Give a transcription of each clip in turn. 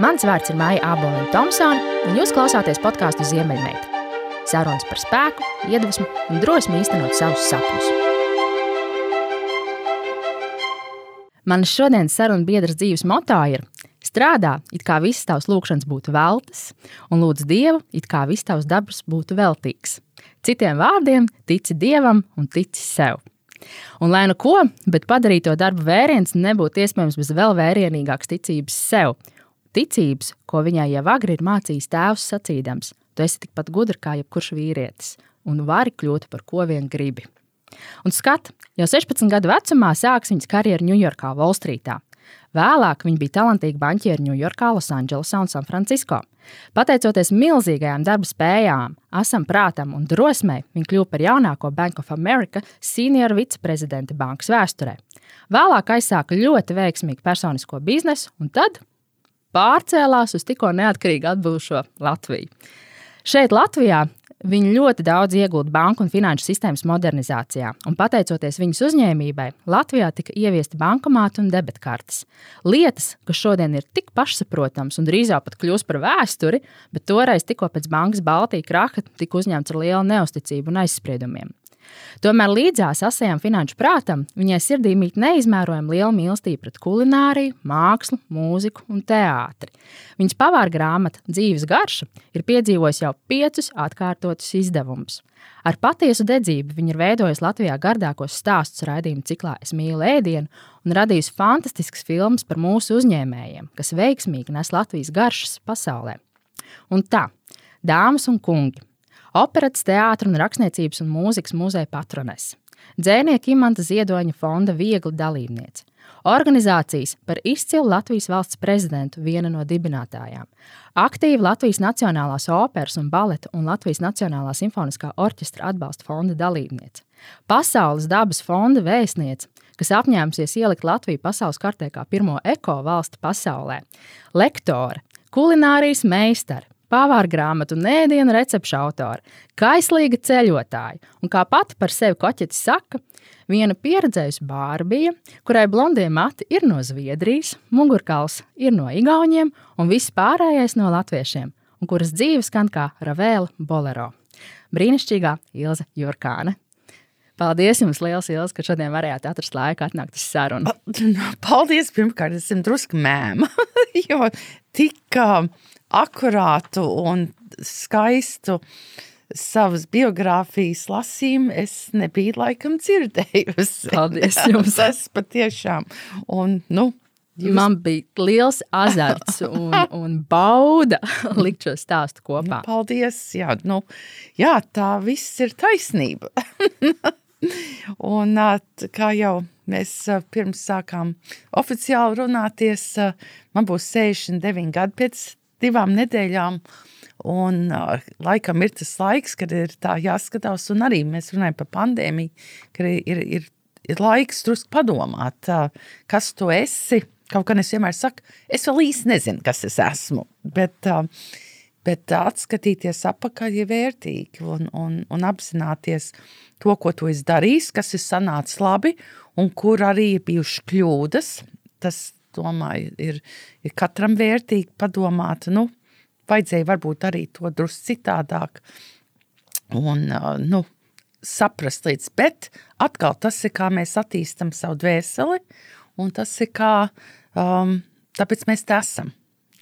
Mans vārds ir Maija Aboliņa Thompsone, un jūs klausāties podkāstu Ziemeļmeita. Sarunas par spēku, iedvesmu un drosmi īstenot savus sapņus. Manas šodienas sarunu biedras dzīves moto ir strādā, it kā visas tavas lūkšanas būtu veltas, un lūdz Dievu, it kā viss tavs dabas būtu veltīgs. Citiem vārdiem, tici Dievam un tici sev. Un lai nu ko, bet padarīt to darbu vēriens nebūtu iespējams bez vēl vērienīgākas ticības sev. Ticības, ko viņai jau agri ir mācījis tēvs sacīdams, tu esi tikpat gudra kā jebkurš vīrietis, un vari kļūt par ko vien gribi. Un skat, jau 16 gadu vecumā sāks viņas karjeru Ņujorkā, Volstrītā. Vēlāk viņa bija talantīga banķiera Ņujorkā, Losandželosā un Sanfrancisko. Pateicoties milzīgajām darba spējām, asam prātam un drosmei, viņa kļuva par jaunāko Bank of America senior viceprezidenti bankas vēsturē. Vēlāk aizsāka ļoti veiksmīgu personisko biznesu un tad pārcēlās uz tikko neatkarīgi atbūšo Latviju. Šeit, Latvijā, Viņa ļoti daudz iegūta banku un finanšu sistēmas modernizācijā, un pateicoties viņas uzņēmībai, Latvijā tika ieviesti bankomāti un debetkartes. Lietas, kas šodien ir tik pašsaprotamas un drīzāk pat kļūst par vēsturi, bet toreiz tikko pēc bankas Baltijas kraka tika uzņemts ar lielu neusticību un aizspriedumiem. Tomēr līdzās asajam finanšu prātam viņai sirdī mīt neizmērojama liela mīlestība pret kulināriju, mākslu, mūziku un teātri. Viņas pavāra grāmata Dzīves garša ir piedzīvojusi jau piecus atkārtotus izdevumus. Ar patiesu dedzību viņa ir veidojusi Latvijā gardākos stāstus raidījumu ciklā Es mīlu ēdienu un radījusi fantastiskas filmas par mūsu uzņēmējiem, kas veiksmīgi nes Latvijas garšas pasaulē. Un tā, dāmas un kungi, operas, teātris un rakstniecības un mūzikas muzeja patrones, dzēnieka Imanta Ziedoņa fonda viegli dalībniece, organizācijas par izcilu Latvijas valsts prezidentu viena no dibinātājām, aktīva Latvijas Nacionālās operas un baleta un Latvijas Nacionālā simfoniskā orķestra atbalsta fonda dalībniece, Pasaules dabas fonda vēstniece, kas apņēmusies ielikt Latviju pasaules kartē kā pirmo eko valsti pasaulē, lektore, kulinārijas meistara, pavāra grāmatu un ēdienu recepšu autori, kaislīga ceļotāja un, kā pati par sevi koķeti saka, viena pieredzējusi bārbija, kurai blondie mati ir no Zviedrijas, mugurkauls ir no Igauniem un viss pārējais no latviešiem, un kuras dzīve skan kā Ravēla bolero. Brīnišķīgā Ilze Jurkāne. Paldies jums liels, Ilze, ka šodien varējāt atrast laiku atnākt uz sarunu. Paldies! Pirmkārt, es esmu drusku mēma, jo tik akurātu un skaistu savas biogrāfijas lasījumu es nebiju laikam dzirdējusi. Paldies jums! Tas patiešām. Un, nu, Jūs... Man bija liels azarts un, un bauda likt šo stāstu kopā. Nu, paldies! Jā, nu, jā, tā viss ir taisnība. un kā jau mēs pirms sākām oficiāli runāties, man būs 69 gadi pēc divām nedēļām. Un uh, laikam ir tas laiks, kad ir tā jāskatās, un arī mēs runājam par pandēmiju, ka ir, ir, ir, laiks drusku padomāt, uh, kas tu esi. Kaut gan es vienmēr saku, es vēl īsti nezinu, kas es esmu, bet, uh, bet atskatīties apakaļ ir vērtīgi un, un, un apzināties to, ko tu esi darījis, kas ir sanācis labi un kur arī ir bijušas kļūdas. Tas, domāju, ir, ir katram vērtīgi padomāt, nu, vajadzēja varbūt arī to drusku citādāk un, nu, saprast līdz, bet atkal tas ir, kā mēs attīstam savu dvēseli, un tas ir kā, um, tāpēc mēs te esam.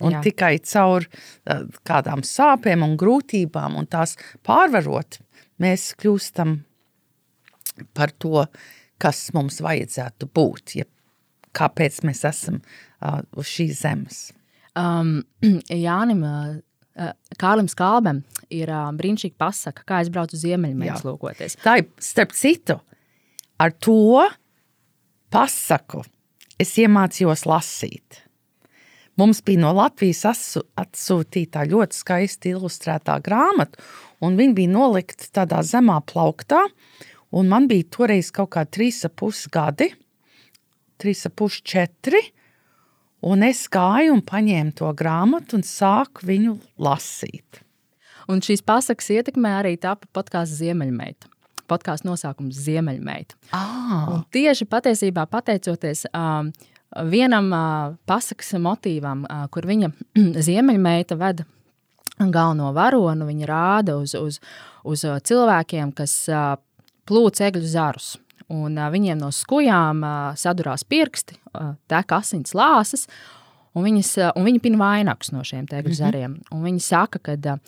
Un Jā. tikai caur uh, kādām sāpēm un grūtībām un tās pārvarot, mēs kļūstam par to, kas mums vajadzētu būt, ja kāpēc mēs esam uh, uz šīs zemes. Um, Jānim, uh, Kārlim Skalbam ir uh, brīnišķīga pasaka, kā es braucu uz Ziemeļmēnes lūkoties. Tā ir, starp citu, ar to pasaku es iemācījos lasīt. Mums bija no Latvijas atsūtīta ļoti skaisti ilustrētā grāmata, un viņa bija nolikta tādā zemā plauktā. Man bija toreiz kaut kā trīs ap pus gadi, 3,5, 4. Un es gāju un paņēmu to grāmatu un sāku viņu lasīt. Un šīs pasakas ietekmē arī tāpa podkāsts Ziemeļmeita. Podkāstu nosaukums Ziemeļmeita. Ah. Un tieši patiesībā pateicoties um, vienam pasakas motīvam, kur viņa ziemeļmeita veda galveno varonu, viņa rāda uz, uz, uz cilvēkiem, kas plūc egļu zarus. Un, viņiem no skujām sadurās pirksti, tek asins lāsas, un, viņas, un viņi pina vainagus no šiem zariem. Mm -hmm. Viņi saka, ka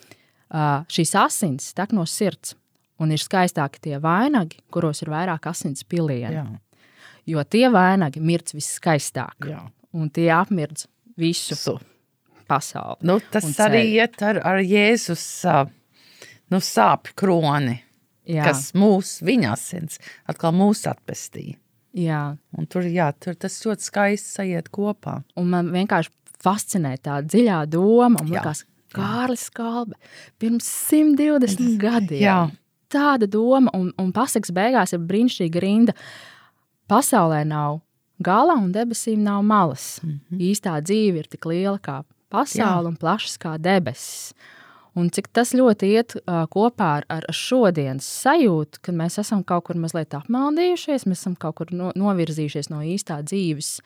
šīs asins tek no sirds, un ir skaistāki tie vainagi, kuros ir vairāk asins pilieni. Jā. Jo tie vainagi mirdz visskaistāk, Jā. un tie apmirdz visu Su. pasauli. Nu, tas arī iet ar, ar Jēzus nu, sāpju kroni. Jā. kas mūs, viņa asins, atkal mūs atpestīja. Jā. Un tur, jā, tur tas ļoti skaisti sajiet kopā. Un man vienkārši fascinē tā dziļā doma. Liekas, Kārlis Kalbe pirms 120 gadiem. Jā. Tāda doma, un, un pasakas beigās ir brīnišķīga rinda. Pasaulē nav gala un debesīm nav malas. Mm -hmm. Īstā dzīve ir tik liela kā pasaule Jā. un plašas kā debesis. Un cik tas ļoti iet uh, kopā ar, ar šodienas sajūtu, ka mēs esam kaut kur mazliet apmaldījušies, mēs esam kaut kur no, novirzījušies no īstā dzīves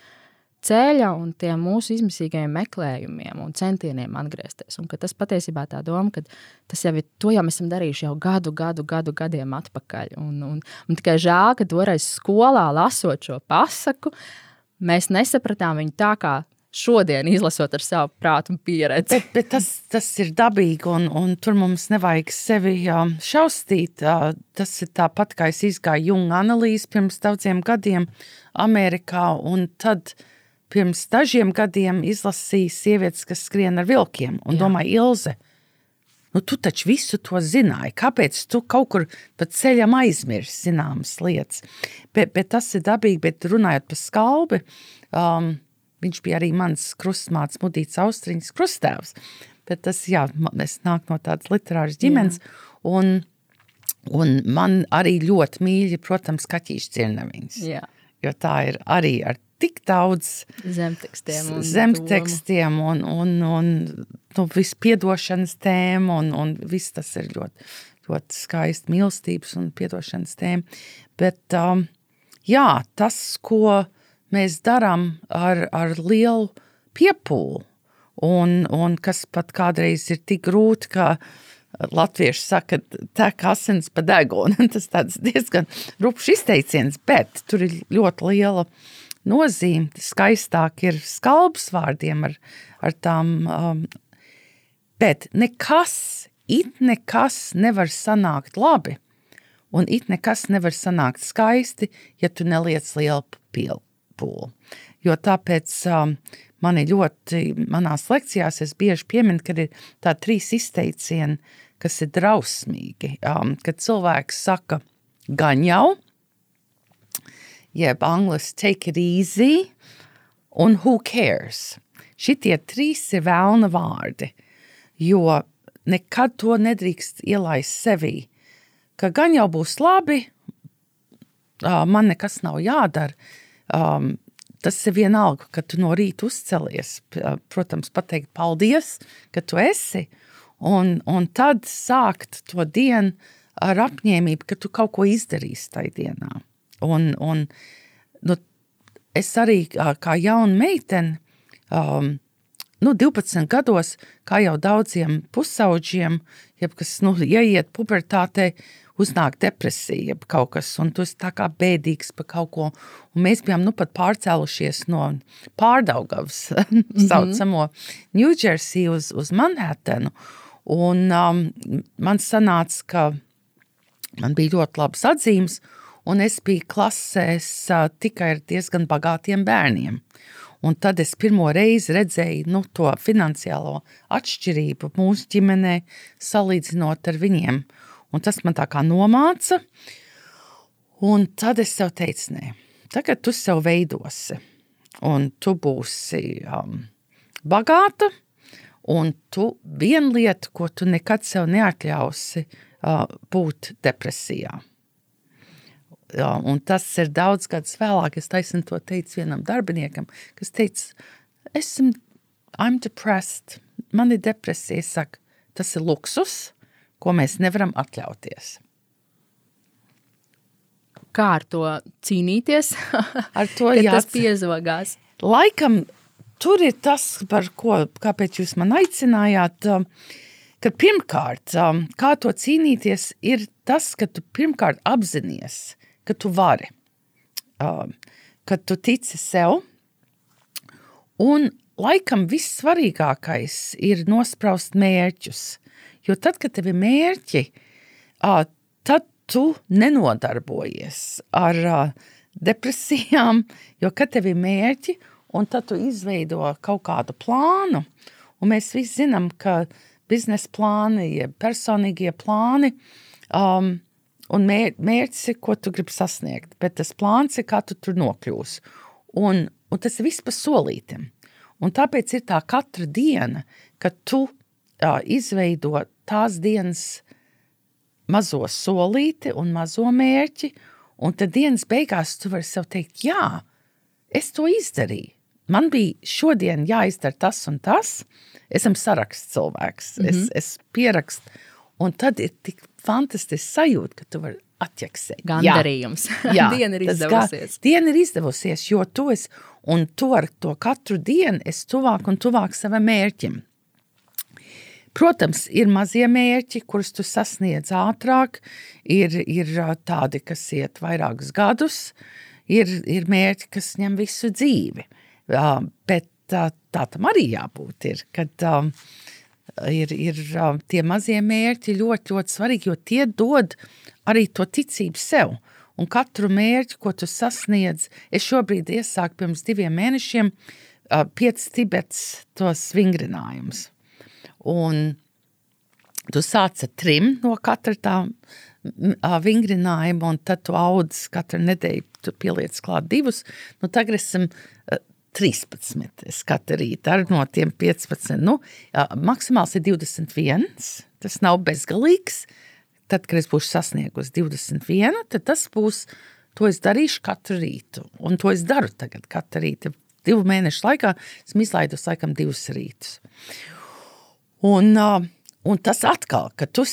ceļa un tiem mūsu izmisīgajiem meklējumiem un centieniem atgriezties. Un tas patiesībā tā doma, ka tas jau ir, to jau mēs esam darījuši jau gadu, gadu, gadu gadiem atpakaļ. Un, un, un tikai žēl, ka toreiz skolā lasot šo pasaku, mēs nesapratām viņu tā, kā šodien izlasot ar savu prātu un pieredzi. Bet, bet tas, tas ir dabīgi, un, un tur mums nevajag sevi šausmīt. Tas ir tāpat kā es izgāju Junga analīzi pirms daudziem gadiem Amerikā, un tad pirms dažiem gadiem izlasīju sievietes, kas skrien ar vilkiem, un Jā. domāju, Ilze. Nu, tu taču visu to zināji. Kāpēc tu kaut kur pa ceļam aizmirsti zināmas lietas? Bet, bet tas ir dabīgi, bet runājot par skalbi, um, Viņš bija arī mans krustmāts, mudīts austriņas krustēvs. Bet tas, jā, es nāku no tādas literāras ģimenes, un, un man arī ļoti mīļi, protams, kaķīšu cirneviņas. Jā. Jo tā ir arī ar tik daudz zemtekstiem un, zemtekstiem un, un, un nu, visu piedošanas tēmu, un, un viss tas ir ļoti, ļoti skaisti mīlestības un piedošanas tēma. Bet, um, jā, tas, ko mēs darām ar, ar lielu piepūli. Un, un kas pat kādreiz ir tik grūti, ka latvieši saka, tek asins pa degunu. Tas tāds diezgan rupšs izteiciens, bet tur ir ļoti liela nozīme. Skaistāk ir skalbs vārdiem ar, ar tām. Um, bet nekas, it nekas nevar sanākt labi. Un it nekas nevar sanākt skaisti, ja tu neliec lielu pielu pūli. Jo tāpēc um, man ļoti, manās lekcijās es bieži pieminu, ka ir tā trīs izteicieni, kas ir drausmīgi. Um, kad cilvēks saka gan jau, jeb angliski take it easy, un who cares. Šitie trīs ir vēlna vārdi, jo nekad to nedrīkst ielaist sevī, ka gan jau būs labi, man nekas nav jādara, um, tas ir vienalga, ka tu no rīta uzcelies. Protams, pateikt paldies, ka tu esi. Un, un tad sākt to dienu ar apņēmību, ka tu kaut ko izdarīsi tajā dienā. Un, un, nu, es arī kā jauna meitene, um, nu, 12 gados, kā jau daudziem pusauģiem, jeb kas nu, ieiet pubertātē, uznāk depresija, kaut kas, un tu esi tā kā bēdīgs par kaut ko. Un mēs bijām nu pat pārcēlušies no pārdaugavas, mm -hmm. saucamo New Jersey uz, uz Manhattanu. Un um, man sanāca, ka man bija ļoti labas atzīmes, un es biju klasēs uh, tikai ar diezgan bagātiem bērniem. Un tad es pirmo reizi redzēju nu, to finansiālo atšķirību mūsu ģimenē, salīdzinot ar viņiem. Un tas man tā kā nomāca. Un tad es sev teicu, nē, tagad tu sev veidosi. Un tu būsi um, bagāta, un tu viena lieta, ko tu nekad sev neatļausi, uh, būt depresijā. Jā, un tas ir daudz gadus vēlāk. Es taisnu to teicu vienam darbiniekam, kas teica, esmu I'm depressed, man ir depresija. Es saku, tas ir luksus, ko mēs nevaram atļauties. Kā ar to cīnīties? Ar to jā, tas piezogās. laikam tur ir tas, par ko, kāpēc jūs man aicinājāt. Kad pirmkārt, kā to cīnīties, ir tas, ka tu pirmkārt apzinājies, ka tu vari, ka tu tici sev. Un laikam vissvarīgākais ir nospraust mērķus. Jo tad, kad tev ir mērķi, tad tu nenodarbojies ar depresijām, jo kad tev ir mērķi, un tad tu izveido kaut kādu plānu, un mēs visi zinām, ka biznesa plāni, ja personīgie plāni, um, un mēr, mērķis ir, ko tu gribi sasniegt, bet tas plāns ir, kā tu tur nokļūsi. Un, un tas ir viss pa solītim. Un tāpēc ir tā katra diena, kad tu uh, izveido tās dienas mazo solīti un mazo mērķi, un tad dienas beigās tu vari sev teikt, jā, es to izdarīju. Man bija šodien jāizdara tas un tas. Esmu saraksts cilvēks, mm -hmm. es, es pierakstu, un tad ir tik fantastiski sajūta, ka tu vari atķeksēt. Gandarījums. Jā, jā diena ir izdevusies. Kā, diena ir izdevusies, jo tu esi, un tu ar to katru dienu esi tuvāk un tuvāk savam mērķim. Protams, ir mazie mērķi, kurus tu sasniedz ātrāk, ir, ir tādi, kas iet vairākus gadus, ir, ir mērķi, kas ņem visu dzīvi. Bet tā, tā tam arī jābūt. Ir, kad, ir, ir tie mazie mērķi ļoti, ļoti svarīgi, jo tie dod arī to ticību sev. Un katru mērķi, ko tu sasniedz, es šobrīd iesāku pirms diviem mēnešiem, pieci Tibets tos vingrinājumus. Un tu sāc ar trim no katra tā vingrinājuma, un tad tu audz katru nedēļu, tu pieliec klāt divus. Nu, tagad esam 13. Es katru rītu ar no tiem 15. Nu, maksimāls ir 21. Tas nav bezgalīgs. Tad, kad es būšu sasniegusi 21, tad tas būs, to es darīšu katru rītu. Un to es daru tagad katru rītu. Divu mēnešu laikā esmu izlaidusi laikam divus rītus. Un, un tas atkal, ka tu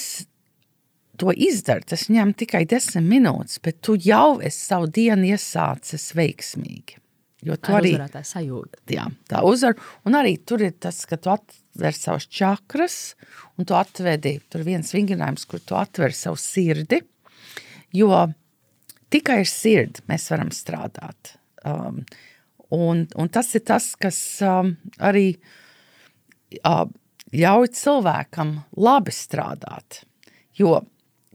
to izdari, tas ņem tikai desmit minūtes, bet tu jau esi savu dienu iesācis veiksmīgi. Jo tu arī tā sajūta. Jā, tā uzvar. Un arī tur ir tas, ka tu atver savus čakras, un tu atvedi, tur viens vingrinājums, kur tu atver savu sirdi, jo tikai ar sirdi mēs varam strādāt. Um, un, un tas ir tas, kas um, arī uh, ļauj cilvēkam labi strādāt. Jo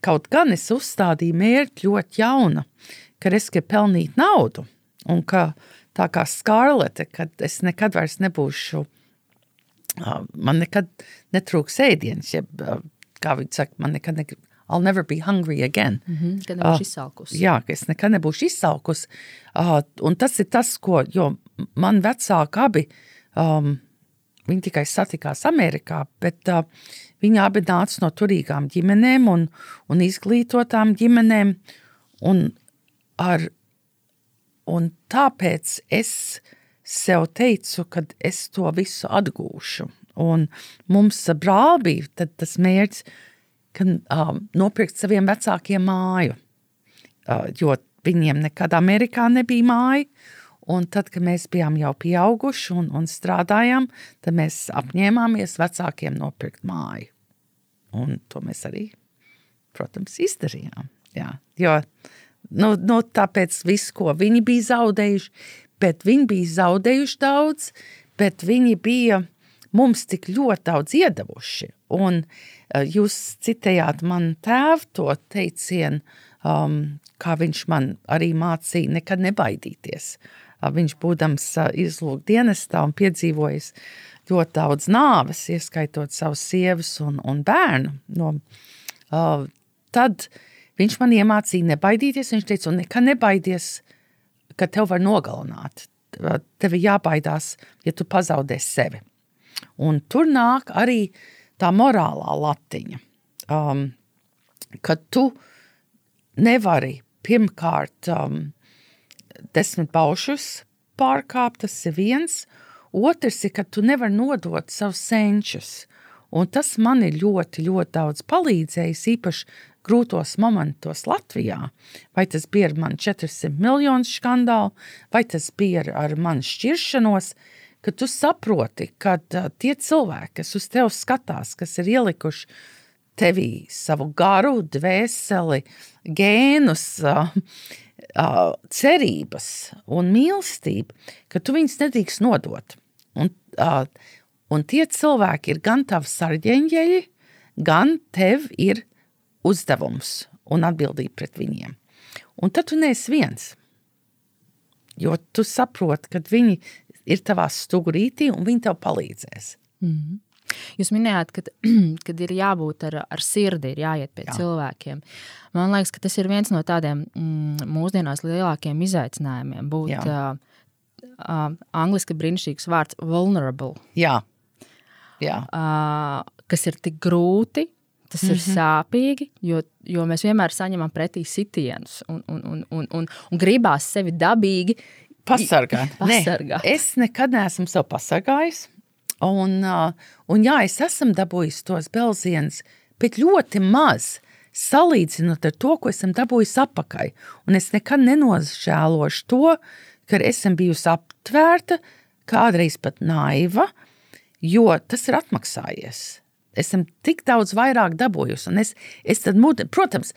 kaut gan es uzstādīju mērķi ļoti jauna, ka es gribu pelnīt naudu, un ka tā kā skarlete, kad es nekad vairs nebūšu, man nekad netrūks ēdienas, jeb, kā viņi saka, man nekad negrib, I'll never be hungry again. Mm -hmm, kad nebūšu uh, izsalkusi. Jā, ka es nekad nebūšu izsalkusi. Uh, un tas ir tas, ko, jo man vecāki abi um, Viņi tikai satikās Amerikā, bet uh, viņi abi nāca no turīgām ģimenēm un, un izglītotām ģimenēm. Un, ar, un tāpēc es sev teicu, ka es to visu atgūšu. Un mums brāl bija tas mērķis, ka uh, nopirkt saviem vecākiem māju, uh, jo viņiem nekad Amerikā nebija māja. Un tad, kad mēs bijām jau pieauguši un, un strādājām, tad mēs apņēmāmies vecākiem nopirkt māju. Un to mēs arī, protams, izdarījām. Jā, jo nu, nu, tāpēc viss, ko viņi bija zaudējuši, bet viņi bija zaudējuši daudz, bet viņi bija mums tik ļoti daudz iedavuši. Un uh, jūs citējāt man tēvu to teicienu, um, kā viņš man arī mācīja, nekad nebaidīties. Uh, viņš būdams izlūk dienestā un piedzīvojis ļoti daudz nāves, ieskaitot savus sievas un, un bērnu. No, uh, tad viņš man iemācīja nebaidīties. Viņš teica, nekad nebaidies, ka tev var nogalināt. Tev ir jābaidās, ja tu pazaudē sevi. Un tur nāk arī tā morālā latiņa, um, ka tu nevari pirmkārt um, desmit paušus pārkāpt, tas ir viens. Otrs ir, ka tu nevari nodot savus senčus. Un tas man ir ļoti, ļoti daudz palīdzējis, īpaši grūtos momentos Latvijā, vai tas bija ar mani 400 miljonu skandālu, vai tas bija ar, mani šķiršanos, ka tu saproti, ka tie cilvēki, kas uz tevi skatās, kas ir ielikuši tevī savu garu, dvēseli, gēnus, uh, cerības un mīlestību, ka tu viņus nedrīkst nodot. Un, uh, un tie cilvēki ir gan tavi sarģeņģeļi, gan tev ir uzdevums un atbildība pret viņiem. Un tad tu neesi viens. Jo tu saproti, ka viņi ir tavā stūrītī un viņi tev palīdzēs. Mm -hmm. Jūs minējāt, ka kad ir jābūt ar, ar sirdi, ir jāiet pie Jā. cilvēkiem. Man liekas, ka tas ir viens no tādiem mm, mūsdienās lielākiem izaicinājumiem. Būt Jā. uh, uh, angliski brīnišķīgs vārds vulnerable. Jā. Jā. Uh, kas ir tik grūti, Tas mm -hmm. ir mhm. sāpīgi, jo, jo mēs vienmēr saņemam pretī sitienus un, un, un, un, un, un gribās sevi dabīgi pasargāt. pasargāt. Ne, es nekad neesmu sev pasargājis. Un, un jā, es esmu dabūjis tos belzienus, bet ļoti maz salīdzinot ar to, ko esmu dabūjis apakaļ. Un es nekad nenožēlošu to, ka esmu bijusi aptvērta, kādreiz pat naiva, jo tas ir atmaksājies esam tik daudz vairāk dabūjusi. Un es, es tad, protams,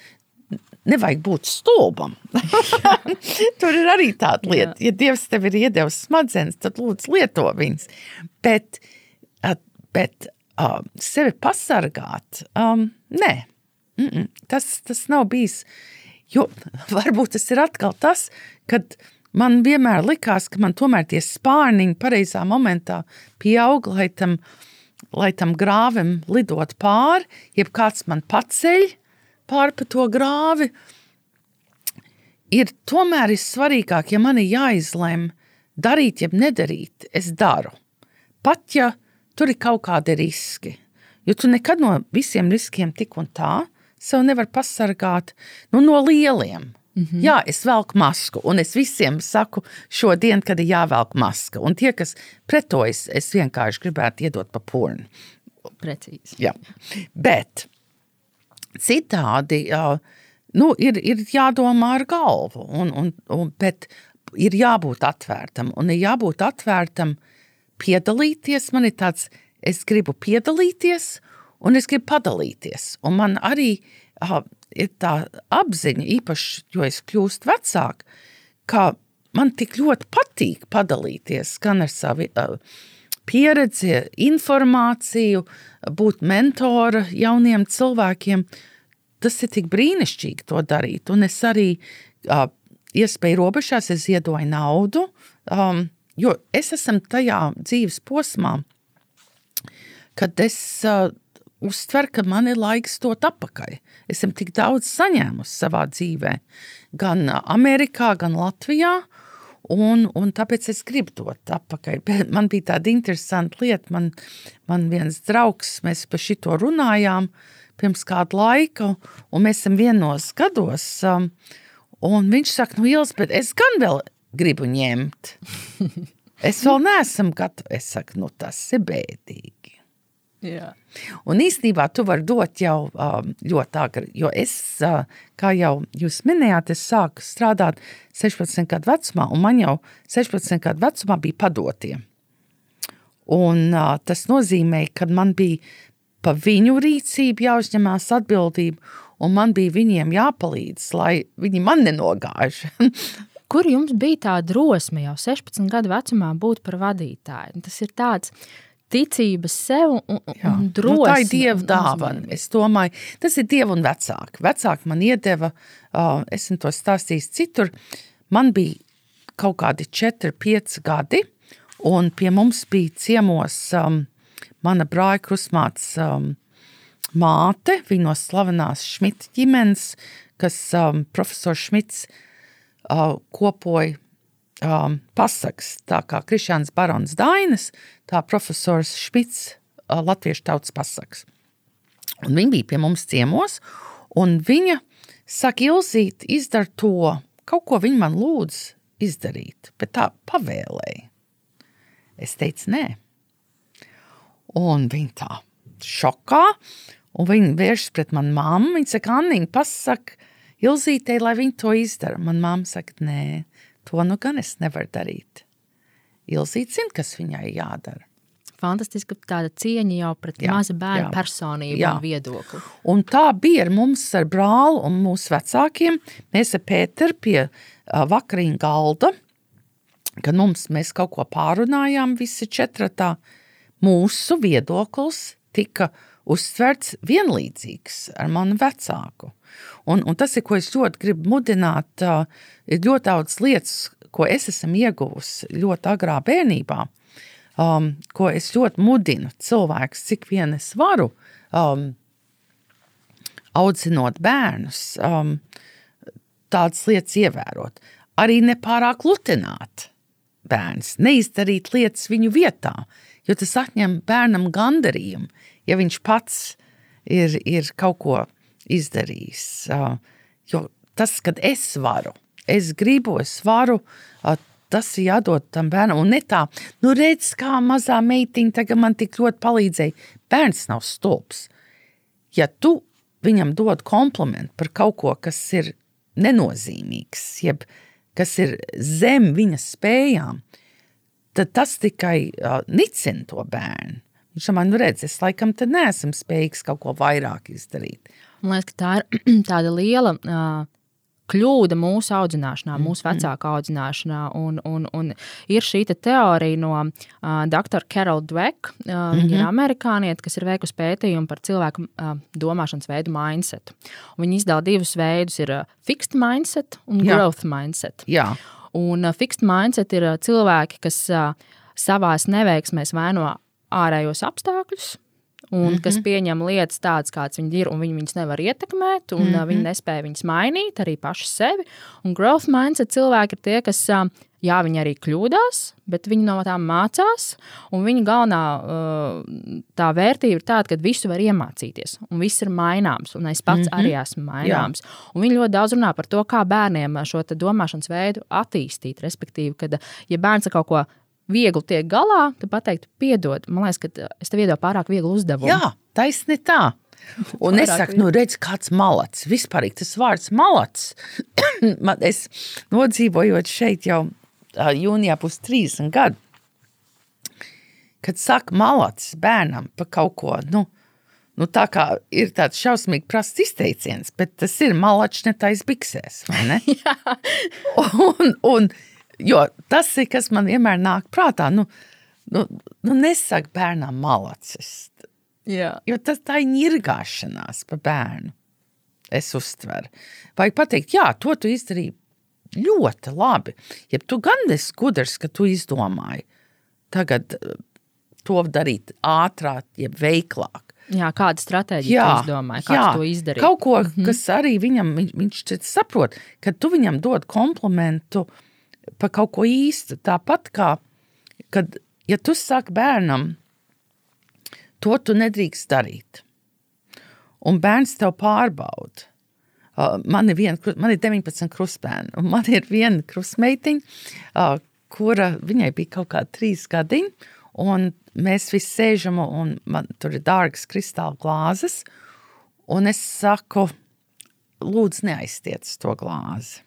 nevajag būt stulbam. Tur ir arī tāda lieta, ja Dievs tev ir iedevis smadzenes, tad lūdzu lieto viņas. Bet, bet uh, sevi pasargāt, um, nē, mm -mm, tas, tas nav bijis. Jo varbūt tas ir atkal tas, kad man vienmēr likās, ka man tomēr tie spārniņi pareizā momentā pieaug, lai tam lai tam grāvim lidot pāri, jeb kāds man paceļ pāri pa to grāvi, ir tomēr ir svarīgāk, ja man ir jāizlem darīt, jeb nedarīt, es daru. Pat ja tur ir kaut kādi riski, jo tu nekad no visiem riskiem tik un tā sev nevar pasargāt nu, no lieliem. Mm -hmm. Jā, es velku masku, un es visiem saku šodien, kad ir jāvelk maska. Un tie, kas pretojas, es vienkārši gribētu iedot pa pornu. Precīzi. Jā. Bet citādi nu, ir, ir jādomā ar galvu, un, un, un, bet ir jābūt atvērtam. Un ir jābūt atvērtam piedalīties. Man ir tāds, es gribu piedalīties, un es gribu padalīties. Un man arī ir tā apziņa, īpaši, jo es kļūstu vecāk, ka man tik ļoti patīk padalīties gan ar savu uh, pieredzi, informāciju, būt mentora jauniem cilvēkiem. Tas ir tik brīnišķīgi to darīt. Un es arī uh, iespēju robežās, es ziedoju naudu, um, jo es esmu tajā dzīves posmā, kad es uh, uztver, ka man ir laiks dot atpakaļ. Esmu tik daudz saņēmusi savā dzīvē, gan Amerikā, gan Latvijā. Un, un tāpēc es gribu dot atpakaļ. Man bija tāda interesanta lieta. Man, man viens draugs, mēs par šito runājām pirms kāda laika, un mēs esam vienos gados. Um, un viņš saka, nu, Ielas, bet es gan vēl gribu ņemt. Es vēl neesmu gatavs. Es saku, nu, tas ir bēdīgi. Jā. Un īstenībā tu vari dot jau um, ļoti agri, jo es, uh, kā jau jūs minējāt, es sāku strādāt 16 gadu vecumā, un man jau 16 gadu vecumā bija padotie. Un uh, tas nozīmē, ka man bija pa viņu rīcību jāuzņemās atbildība, un man bija viņiem jāpalīdz, lai viņi man nenogāž. Kur jums bija tā drosme jau 16 gadu vecumā būt par vadītāju? Tas ir tāds ticības sev un, Jā. un drosme. Nu, tā ir dieva dāvana. Es domāju, tas ir dieva un vecāki. Vecāki man iedeva, uh, esmu to stāstījis citur. Man bija kaut kādi 4, 5 gadi, un pie mums bija ciemos um, mana brāļa krusmāts um, māte, viņa no slavenās Šmita ģimenes, kas um, profesors Šmits kopoja um, pasakas, tā kā Krišāns Barons Dainas, tā profesors Špits, uh, latviešu tautas pasakas. Un viņa bija pie mums ciemos, un viņa saka, Ilzīt, izdara to, kaut ko viņa man lūdz izdarīt, bet tā pavēlēja. Es teicu, nē. Un viņa tā šokā, Un viņa vēršas pret manu mammu. Viņa saka, Anniņa, pasaka Ilzītei, lai viņa to izdara. Man mamma saka, nē, to nu gan es nevaru darīt. Ilzīte zina, kas viņai jādara. Fantastiska tāda cieņa jau pret Jā, maza bērna jā. personību Jā. un viedokli. Un tā bija ar mums, ar brāli un mūsu vecākiem. Mēs ar Pēteru pie vakariņu galda, kad mums mēs kaut ko pārunājām, visi četratā, mūsu viedoklis tika uztverts vienlīdzīgs ar manu vecāku. Un, un tas ir, ko es ļoti gribu mudināt, ir ļoti daudz lietas, ko es esmu ieguvusi ļoti agrā bērnībā, um, ko es ļoti mudinu cilvēkus, cik vien es varu, um, audzinot bērnus, um, tādas lietas ievērot. Arī nepārāk lutināt bērns, neizdarīt lietas viņu vietā, jo tas atņem bērnam gandarījumu, ja viņš pats ir, ir kaut ko izdarījis. Uh, jo tas, kad es varu, es gribu, es varu, uh, tas ir jādod tam bērnam. Un ne tā, nu redz, kā mazā meitiņa tagad man tik ļoti palīdzēja. Bērns nav stulbs. Ja tu viņam dod komplimentu par kaut ko, kas ir nenozīmīgs, jeb kas ir zem viņa spējām, tad tas tikai uh, nicina to bērnu. Viņš man nu redz, es laikam te neesmu spējīgs kaut ko vairāk izdarīt. Man liekas, ka tā ir tāda liela uh, kļūda mūsu audzināšanā, Mm, mūsu vecāku audzināšanā. Un, un, un ir šī te teorija no uh, Dr. Carol Dweck. Uh, mm -hmm. Viņa Mhm. ir amerikāniete, kas ir veikusi pētījumu par cilvēku uh, domāšanas veidu mindset. Un Viņa izdala divus veidus - ir uh, fixed mindset un Jā. growth mindset. Jā, Un uh, fixed mindset ir uh, cilvēki, kas uh, savās neveiksmēs vaino ārējos apstākļus. Un mm -hmm. kas pieņem lietas tādas, kādas viņas ir, un viņi viņas nevar ietekmēt, un mm -hmm. viņi nespēja viņas mainīt, arī paši sevi. Un growth mindset cilvēki ir tie, kas, uh, jā, viņi arī kļūdās, bet viņi no tām mācās. Un viņa galvenā uh, tā vērtība ir tāda, ka visu var iemācīties, un viss ir maināms, un es pats mm -hmm. arī esmu maināms. Viņi ļoti daudz runā par to, kā bērniem šo te domāšanas veidu attīstīt. Respektīvi, kad ja bērns kaut ko viegli tiek galā, tad pateikt, piedod, man liekas, ka es tev iedodu pārāk vieglu uzdevumu. jā taisni tā. Un es saku, nu, redz, kāds malats. Vispār tas vārds. Man, es nodzīvojot šeit jau jūnijā pus 30 gadu. Kad saka malats bērnam par kaut ko, nu, nu tā kā ir tāds šausmīgi prasts izteiciens, bet tas ir malats netais biksēs, vai ne? un, un, jo tas ir, kas man vienmēr nāk prātā, nu, nu, nu nesaka bērnam malacis. Jā. Jo tas tā ir ņirgāšanās par bērnu. Es uztveru. Vajag pateikt, jā, to tu izdarīji ļoti labi. Ja tu gan esi gudrs, ka tu izdomāji tagad eh, to darīt ātrāk, jeb veiklāk. jā, kāda stratēģija tu izdomāji, kā tu to izdarīt? Kaut ko, mm -hmm. kas arī viņam, viņš, viņš saprot, ka tu viņam dod komplimentu par kaut ko īstu. Tāpat kā, kad, ja tu saki bērnam, to tu nedrīkst darīt, un bērns tev pārbauda. Uh, Man ir, viena, kru- man ir 19 krustbērni, un man ir viena krustmeitiņa, uh, kura viņai bija kaut kāda trīs gadiņa, un mēs visi sēžam, un man tur ir dārgas kristāla glāzes, un es saku, lūdzu, neaiztiec to glāzi.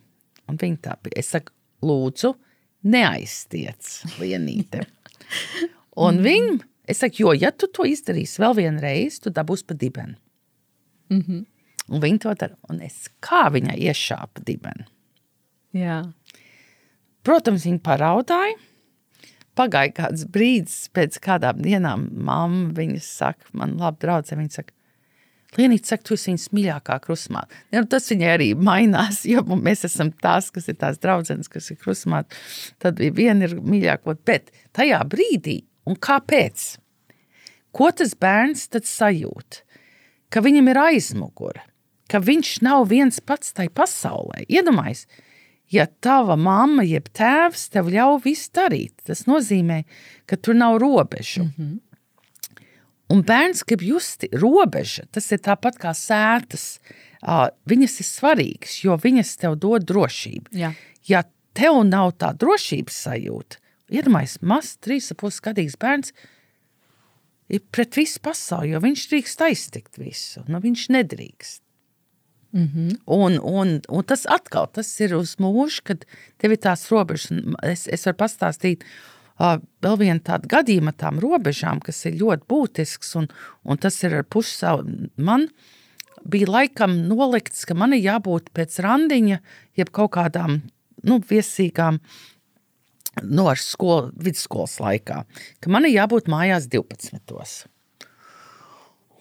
Un viņa tā bija. Es saku, lūdzu, neaiztiec lienīte. Un viņa, es saku, jo, ja tu to izdarīsi vēl vienreiz, tu dabūsi pa dibenu. Mm -hmm. Un viņa to dara. Un es kā viņai iešāpu dibenu. Jā. Protams, viņa paraudāja. Pagāja kāds brīdis, pēc kādām dienām mamma viņa saka, man labi draudzē, viņa saka, Lienīte saka, tu esi viņas mīļākā krusmā. Ja, nu, tas viņai arī mainās, jo mēs esam tās, kas ir tās draudzenes, kas ir krusmā. Tad viena ir mīļākā, bet tajā brīdī, un kāpēc? Ko tas bērns tad sajūt? Ka viņam ir aizmugure, ka viņš nav viens pats tajā pasaulē. Iedomājieties, ja tava mamma jeb tēvs tev ļauj visu darīt, tas nozīmē, ka tur nav robežu. Mm -hmm. Un bērns grib justi robežu. Tas ir tāpat kā sētas. Viņas ir svarīgas, jo viņas tev dod drošību. Jā. Ja tev nav tā drošības sajūta, iedomājieties, mazs, trīs ap pusi gadīgs bērns, ir pret visu pasauli, jo viņš drīkst aiztikt visu. Nu, viņš nedrīkst. Mm -hmm. un, un, un tas atkal tas ir uz mūžu, kad tev ir tās robežas. Es, es varu pastāstīt uh, vēl vienu tādu gadījumu ar tām robežām, kas ir ļoti būtisks, un, un tas ir ar savu. Man bija laikam nolikts, ka man ir jābūt pēc randiņa, jeb kaut kādām nu, viesīgām no nu, skolu, vidusskolas laikā, ka man ir jābūt mājās 12.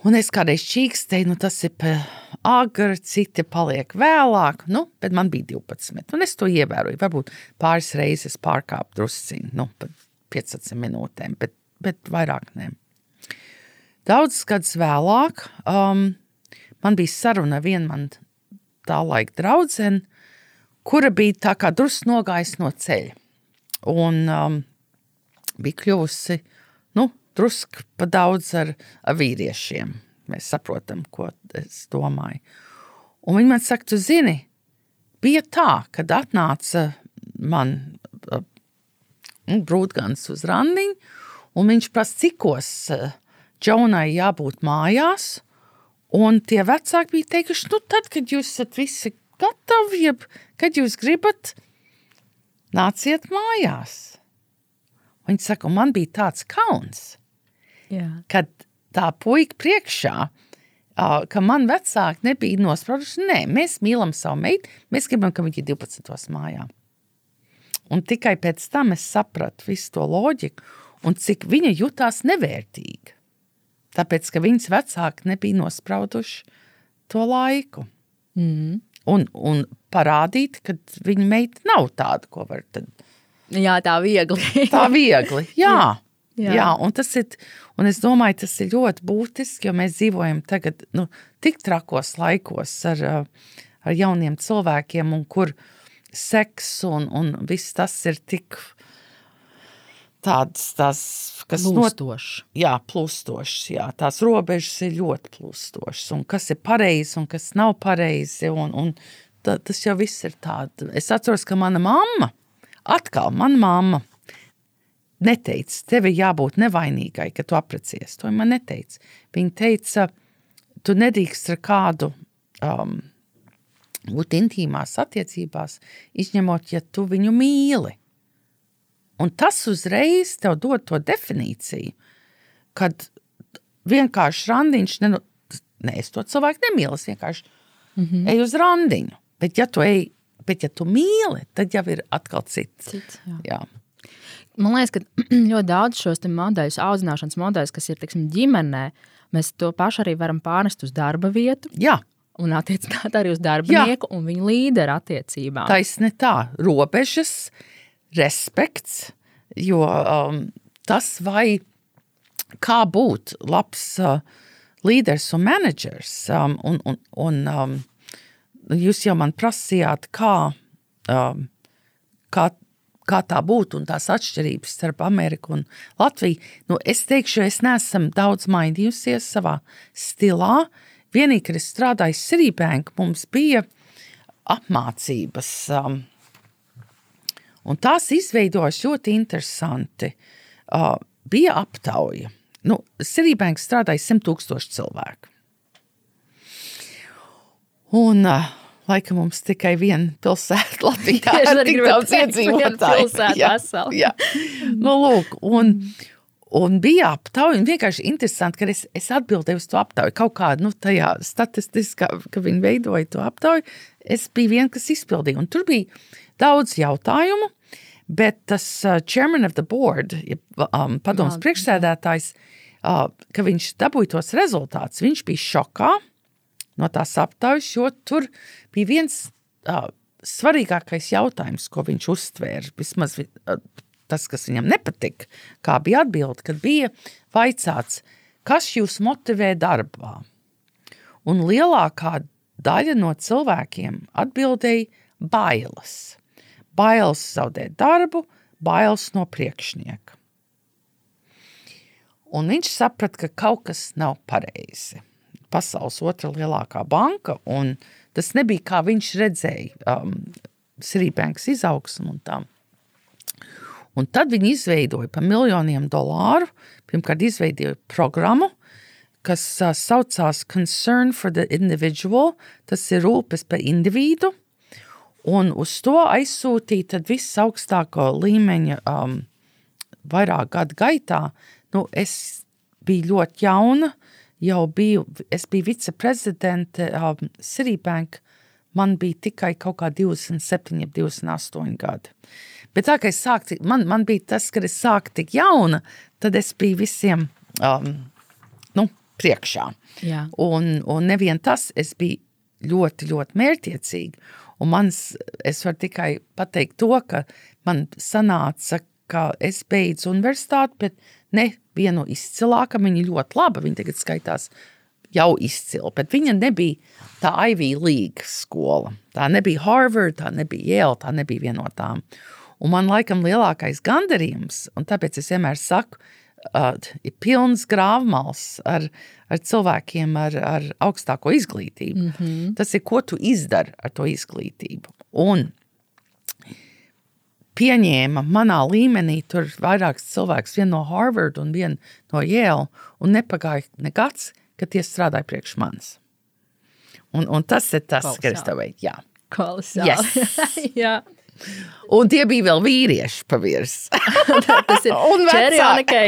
Un es kādreiz čīkstēju, nu tas ir agri, citi paliek vēlāk, nu, bet man bija 12. Un es to ievēroju. Varbūt pāris reizes pārkāpu drusciņu, nu, pat 15 minūtēm, bet, bet vairāk ne. Daudz gadus vēlāk um, man bija saruna ar vienu man tā laika draudzeni, kura bija tā kā drusku nogājusi no ceļa un um, bija kļuvusi drusku pa daudz ar, ar vīriešiem. Mēs saprotam, ko es domāju. Un viņi man saka, tu zini, bija tā, kad atnāca man uh, brūtgans uz randiņu, un viņš prasa, cikos Džonai jābūt mājās, un tie vecāki bija teikuši, nu tad, kad jūs esat visi gatavi, jeb kad jūs gribat, nāciet mājās. Viņa saka, man bija tāds kauns, Jā. kad tā puika priekšā, ka man vecāki nebija nosprauduši, nē, mēs mīlam savu meitu, mēs gribam, ka viņa ir 12. mājā. Un tikai pēc tam es sapratu visu to loģiku un cik viņa jutās nevērtīga. Tāpēc, ka viņas vecāki nebija nosprauduši to laiku. Mm. Un, un parādīt, ka viņa meita nav tāda, ko var tad. Jā, tā viegli. tā viegli, jā. Jā. Jā, un tas ir, un es domāju, tas ir ļoti būtiski, jo mēs dzīvojam tagad nu, tik trakos laikos ar, ar jauniem cilvēkiem, un kur seks un, un viss tas ir tik tāds, tās, kas plūstošs. Not, jā, plūstošs, jā, tās robežas ir ļoti plūstošas, un kas ir pareizi un kas nav pareizi, un, un tā, tas jau viss ir tāds. Es atceros, ka mana mamma, atkal mana mamma, neteica, tev ir jābūt nevainīgai, ka tu aprecies. To man neteica. Viņa teica, tu nedrīkst ar kādu um, būt intīmās attiecībās, izņemot, ja tu viņu mīli. Un tas uzreiz tev dod to definīciju, kad vienkārši randiņš, ne, ne es to cilvēku nemīlu, es vienkārši mm -hmm. eju uz randiņu. Bet, ja tu ej, bet, ja tu mīli, tad jau ir atkal cits. cits jā. Jā. Man liekas, ka ļoti daudz šos modeļus, audzināšanas modeļus, kas ir tiksim, ģimenē, mēs to pašu arī varam pārnest uz darba vietu. Jā. Un attiecināt arī uz darbinieku Jā. un viņa līderu attiecībām. Taisne tā, robežas, respekts, jo um, tas vai kā būt labs uh, līderis un menedžers um, un, un, un um, jūs jau man prasījāt, kā, um, kā, kā tā būtu un tās atšķirības starp Ameriku un Latviju. Nu, es teikšu, es neesmu daudz mainījusies savā stilā. Vienīgi, kad es strādāju Citibank, mums bija apmācības. Um, un tās izveidojas ļoti interesanti. Uh, bija aptauja. Nu, Citibank strādāja 100 tūkstoši cilvēku. Un uh, laikam mums tikai viena pilsēta Latvijā ir tik daudz iedzīvotāju. Jā, jā. Nu, lūk, un, un bija aptauja, un vienkārši interesanti, ka es, es atbildēju uz to aptauju. Kaut kādā, nu, tajā statistiskā, ka viņi veidoja to aptauju, es biju viena, kas izpildīja. Un tur bija daudz jautājumu, bet tas uh, chairman of the board, um, padoms priekšsēdētājs, uh, ka viņš dabūja tos rezultātus, viņš bija šokā, no tās aptaujas, jo tur bija viens uh, svarīgākais jautājums, ko viņš uztvēra. Vismaz uh, tas, kas viņam nepatika, kā bija atbilde, kad bija vaicāts, kas jūs motivē darbā. Un lielākā daļa no cilvēkiem atbildēja bailes. Bailes zaudēt darbu, bailes no priekšnieka. Un viņš saprata, ka kaut kas nav pareizi pasaules otrā lielākā banka. Tas nebija kā viņš redzēja um, Srīpēngas izaugsmu un tā. Un tad viņi izveidoja par miljoniem dolāru, pirmkārt izveidoja programmu, kas uh, saucās Concern for the Individual, tas ir rūpes par individu, un uz to aizsūtīja visaugstāko līmeņa um, vairāk gadu gaitā. Nu, es biju ļoti jauna, jau biju, es biju viceprezidente um, Citibank, man bija tikai kaut kā 27, 28 gadi. Bet tā, ka es sāku, man, man bija tas, ka es sāku tik jauna, tad es biju visiem um, nu, priekšā. Jā. Un, un nevien tas, es biju ļoti, ļoti mērķiecīga. Un mans, es varu tikai pateikt to, ka man sanāca, ka es beidzu universitāti, bet ne vienu izcilāku, viņa ļoti laba, viņa tagad skaitās jau izcila, bet viņa nebija tā Ivy League skola. Tā nebija Harvard, tā nebija Yale, tā nebija viena no tām. Un man laikam lielākais gandarījums, un tāpēc es vienmēr saku, uh, ir pilns grāvmals ar, ar cilvēkiem ar, ar augstāko izglītību. Mm -hmm. Tas ir, ko tu izdari ar to izglītību. Un pieņēma manā līmenī, tur vairāks cilvēks, viena no Harvard un viena no Yale, un nepagāja negads, ka tie strādāja priekš manis. Un, un tas ir tas, kas tev veicu. Jā, kolosāli. Yes. Jā. Un tie bija vēl vīrieši pa virs. tas ir un vecāki.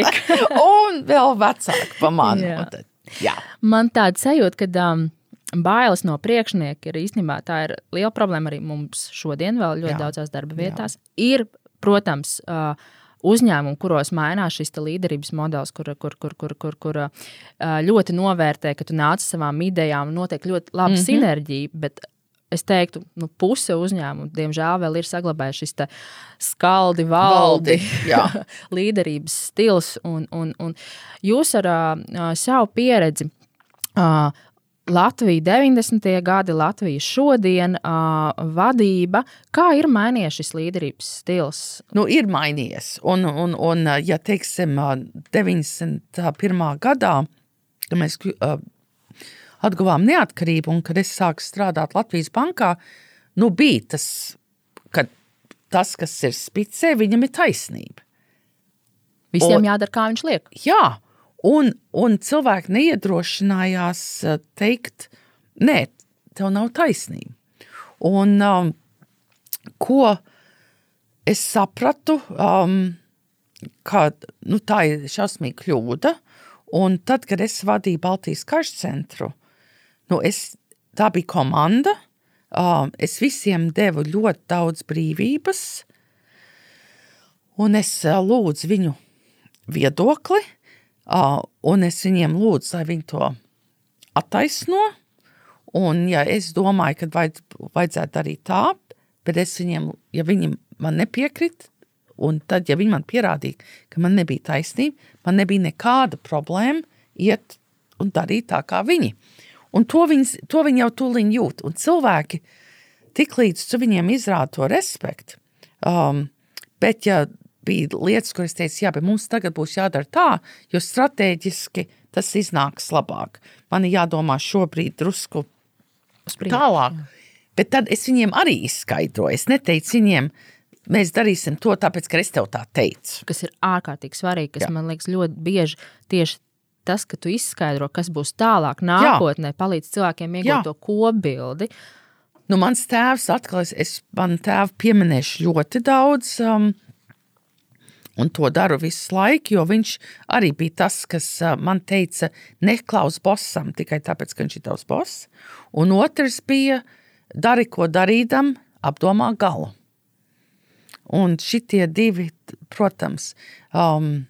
un vēl vecāki pa mani. Jā. Tad- Jā. Man tāda sajūta, ka um, bailes no priekšnieka ir īstenībā tā ir liela problēma arī mums šodien, vēl ļoti Jā. daudzās darba vietās. Ir, protams, uh, uzņēmumi, kuros mainās šis līderības modelis, kur, kur, kur, kur, kur, kur ļoti novērtē, ka tu nāc ar savām idejām, notiek ļoti laba mm -hmm. sinerģija. Bet es teiktu, nu, puse uzņēmumu, diemžēl, vēl ir saglabājuši šis skaldi, valdi, Valdi, jā. līderības stils. Un, un, un jūs ar uh, savu pieredzi. Uh, Latvija 90. gadi, Latvija šodien, uh, vadība. Kā ir mainījies šis līderības stils? Nu, ir mainījies. Un, un, un ja teiksim, 91. gadā, kad mēs uh, atguvām neatkarību un kad es sāku strādāt Latvijas bankā, nu, bija tas, ka tas, kas ir spicē, viņam ir taisnība. Visiem Un- jādara, kā viņš liek. Jā, un, un cilvēki neiedrošinājās uh, teikt, nē, tev nav taisnība. Un um, ko es sapratu, um, ka nu, tā ir šausmīga kļūda. Un tad, kad es vadīju Baltijas karš centru, nu, es, tā bija komanda. Um, es visiem devu ļoti daudz brīvības, un es uh, lūdzu viņu viedokli, un es viņiem lūdzu, lai viņi to attaisno. Un, ja es domāju, ka vajadz, vajadzētu darīt tā, bet es viņiem, ja viņi man nepiekrīt, un tad, ja viņi man pierādīja, ka man nebija taisnība, man nebija nekāda problēma iet un darīt tā kā viņi. Un to, viņas, to viņi jau tūlīt jūt. Un cilvēki, tiklīdz tu viņiem izrāda to respektu, um, bet ja bija lietas, kuras teica, jā, bet mums tagad būs jādara tā, jo strateģiski tas iznāks labāk. Man ir jādomā šobrīd drusku tālāk. Bet tad es viņiem arī izskaidroju. Es neteicu viņiem, mēs darīsim to, tāpēc, ka es tev tā teicu. kas ir ārkārtīgi svarīgi, kas Jā. Jā. man liekas ļoti bieži tieši tas, ka tu izskaidro, kas būs tālāk, nākotnē, palīdz cilvēkiem Jā. iegūt to kopbildi. Nu, mans tēvs atkal, es, es man tēvu pieminēšu ļoti daudz, um, un to daru visu laiku, jo viņš arī bija tas, kas man teica, neklaus bosam tikai tāpēc, ka viņš ir tavs boss. Un otrs bija, dari, ko darīdam, apdomā galu. Un šitie divi, protams, um,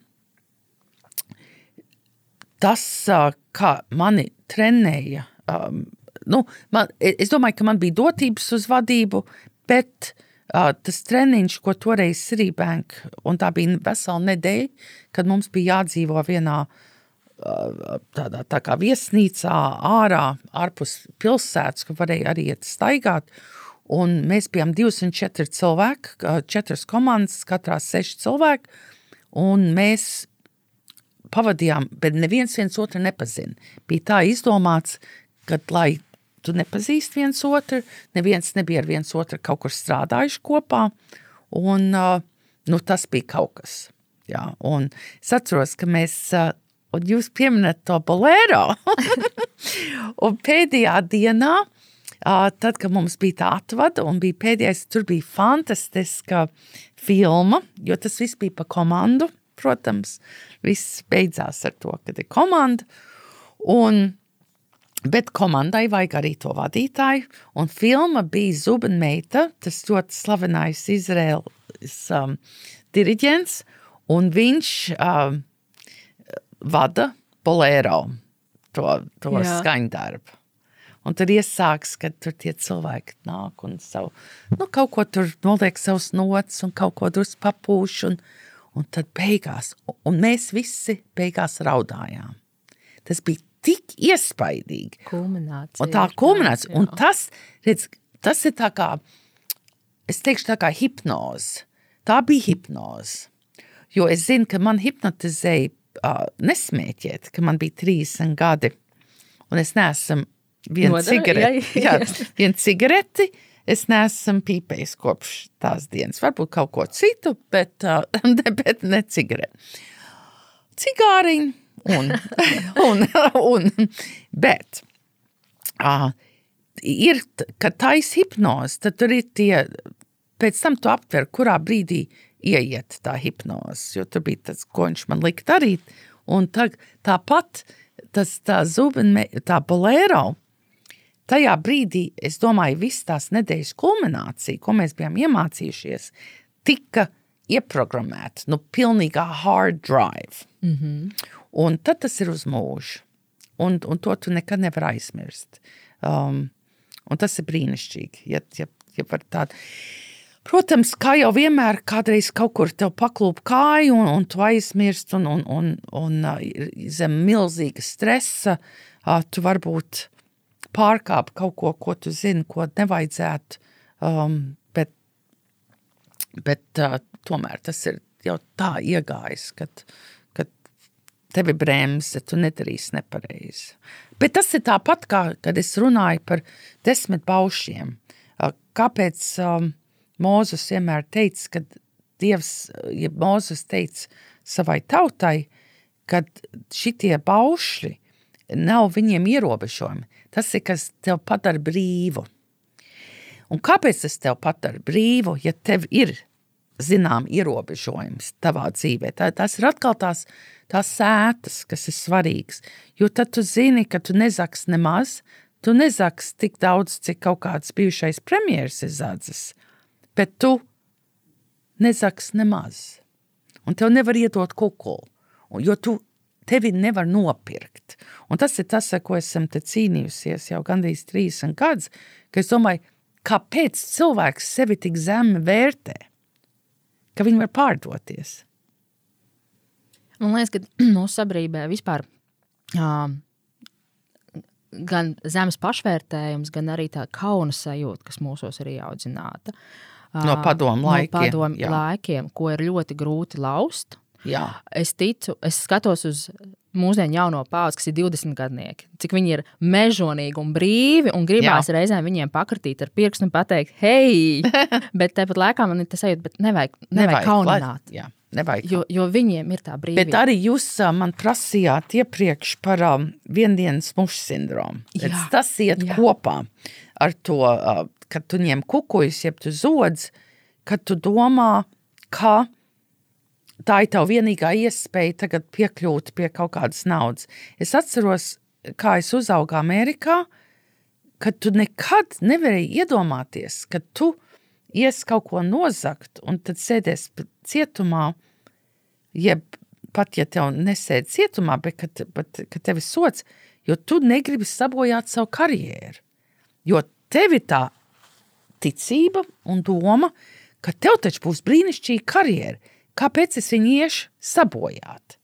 tas, kā mani trenēja, um, nu, man, es domāju, ka man bija dotības uz vadību, bet uh, tas treniņš, ko toreiz Citibank, un tā bija vesela nedēļa, kad mums bija jādzīvo vienā tādā tā kā viesnīcā ārā, ārpus pilsētas, kur varēja arī iet staigāt. Un mēs bijām 204 cilvēki, četras komandas, katrā seši cilvēki. Un mēs pavadījām, bet neviens viens otru nepazina. Bija tā izdomāts, ka, lai tu nepazīst viens otru, neviens nebija ar viens otru kaut kur strādājuši kopā. Un, uh, nu, tas bija kaut kas. Jā, un es atceros, ka mēs, uh, un jūs pieminat to bolēro, un pēdējā dienā, uh, tad, kad mums bija tā atvada, un bija pēdējais, tur bija fantastiska filma, jo tas viss bija pa komandu, protams, viss beidzās ar to, kad ir komanda, un Bet komandai vajag arī to vadītāju, un filma bija Zubenmeita, tas ļoti slavenais Izraels um, diriģents, un viņš um, vada bolēro, to, to skaņdarbu. Un tur iesāks, kad tur tie cilvēki nāk un savu, nu, kaut ko tur noliek savus nots un kaut ko drusku papūš, un, un tad beigās, un mēs visi beigās raudājām. Tas bija tik iespaidīgi. Kulminācija. Un tā kulminācija, un tas, redz, tas ir tā kā, es teikšu tā kā hipnoze. Tā bija hipnoze. Jo es zinu, ka man hipnotizēja uh, nesmēķēt, ka man bija 30 gadi, un es neesmu vienu Nodara, cigareti, jā, jā, vienu cigareti, es neesmu pīpējis kopš tās dienas. Varbūt kaut ko citu, bet, uh, bet ne cigareti. Cigāriņu un, un, un, bet. Uh, ir, kad taisa hipnoze, tad tur ir tie, pēc tam tu aptver, kurā brīdī ieiet tā hipnoze, jo tur bija tas, ko viņš man lika darīt, un tā, tāpat tas tā zubenme, tā bolēro, tajā brīdī, es domāju, viss tās nedēļas kulminācija, ko mēs bijām iemācījušies, tika ieprogrammēta, nu, pilnīgā hard drive. Mm -hmm. Un tad tas ir uz mūžu. Un, un to tu nekad nevari aizmirst. Um, un tas ir brīnišķīgi, ja, ja, ja tādu. Protams, kā jau vienmēr, kādreiz kaut kur te paklūp kāju, un, un tu aizmirsti, un, un, un, un uh, zem milzīga stresa uh, tu varbūt pārkāp kaut ko, ko tu zini, ko nevajadzētu. Um, bet bet uh, tomēr tas ir jau tā iegājis, kad, kad tev ir bremse, tu nedarīsi nepareizi. Bet tas ir tāpat, kā kad es runāju par desmit baušiem. Uh, Kāpēc um, Mozus vienmēr teica, ka Dievs, ja Mozus teica savai tautai, kad šitie baušļi nav viņiem ierobežojumi, tas ir, kas tev padara brīvu. Un kāpēc tas tev padara brīvu, ja tev ir zinām ierobežojums tavā dzīvē? Tā, tas ir atkal tās, tās sētas, kas ir svarīgas. Jo tad tu zini, ka tu nezaks nemaz, tu nezaks tik daudz, cik kaut kāds bijušais premjeras ir zadzis, bet tu nezaks nemaz. Un tev nevar iedot kukulu, jo tu tevi nevar nopirkt. Un tas ir tas, ar ko esam cīnījusies jau gandrīz 30 gadus, ka es domāju, kāpēc cilvēks sevi tik zemi vērtē, ka viņi var pārdoties. Man liekas, ka mūsu sabiedrībā vispār uh, gan zemes pašvērtējums, gan arī tā kauna sajūta, kas mūsos ir ieaudzināta. No padomu laikiem, No padomu laikiem, ko ir ļoti grūti laust. Jā, Es ticu, es skatos uz mūsdienu jauno paudzi, kas ir 20 gadnieki, cik viņi ir mežonīgi un brīvi, un gribās Jā. reizēm viņiem pakratīt ar pirkstu un pateikt, hei, bet tāpat laikā man ir tas sajūta, bet nevajag, nevajag, nevajag kaunināt. lai- nevajag. Jo, jo viņiem ir tā brīvība. Bet arī jūs man prasījāt iepriekš par um, viendienas mušu sindromu. Jā, Redz, Tas iet jā. kopā ar to, uh, kad tu ņem kukuļus, jeb tu zodz, kad tu domā, ka tā ir tava vienīgā iespēja tagad piekļūt pie kaut kādas naudas. Es atceros, kā es uzaugu Amerikā, kad tu nekad nevarēji iedomāties, ka tu ies kaut ko nozagt un tad sēdēs p- cietumā, jeb pat ja tev nesēdi cietumā, bet kad, bet, kad tev ir sots, jo tu negribi sabojāt savu karjeru. Jo tev ir tā ticība un doma, ka tev taču būs brīnišķīga karjera. Kāpēc es viņu iešu sabojāt?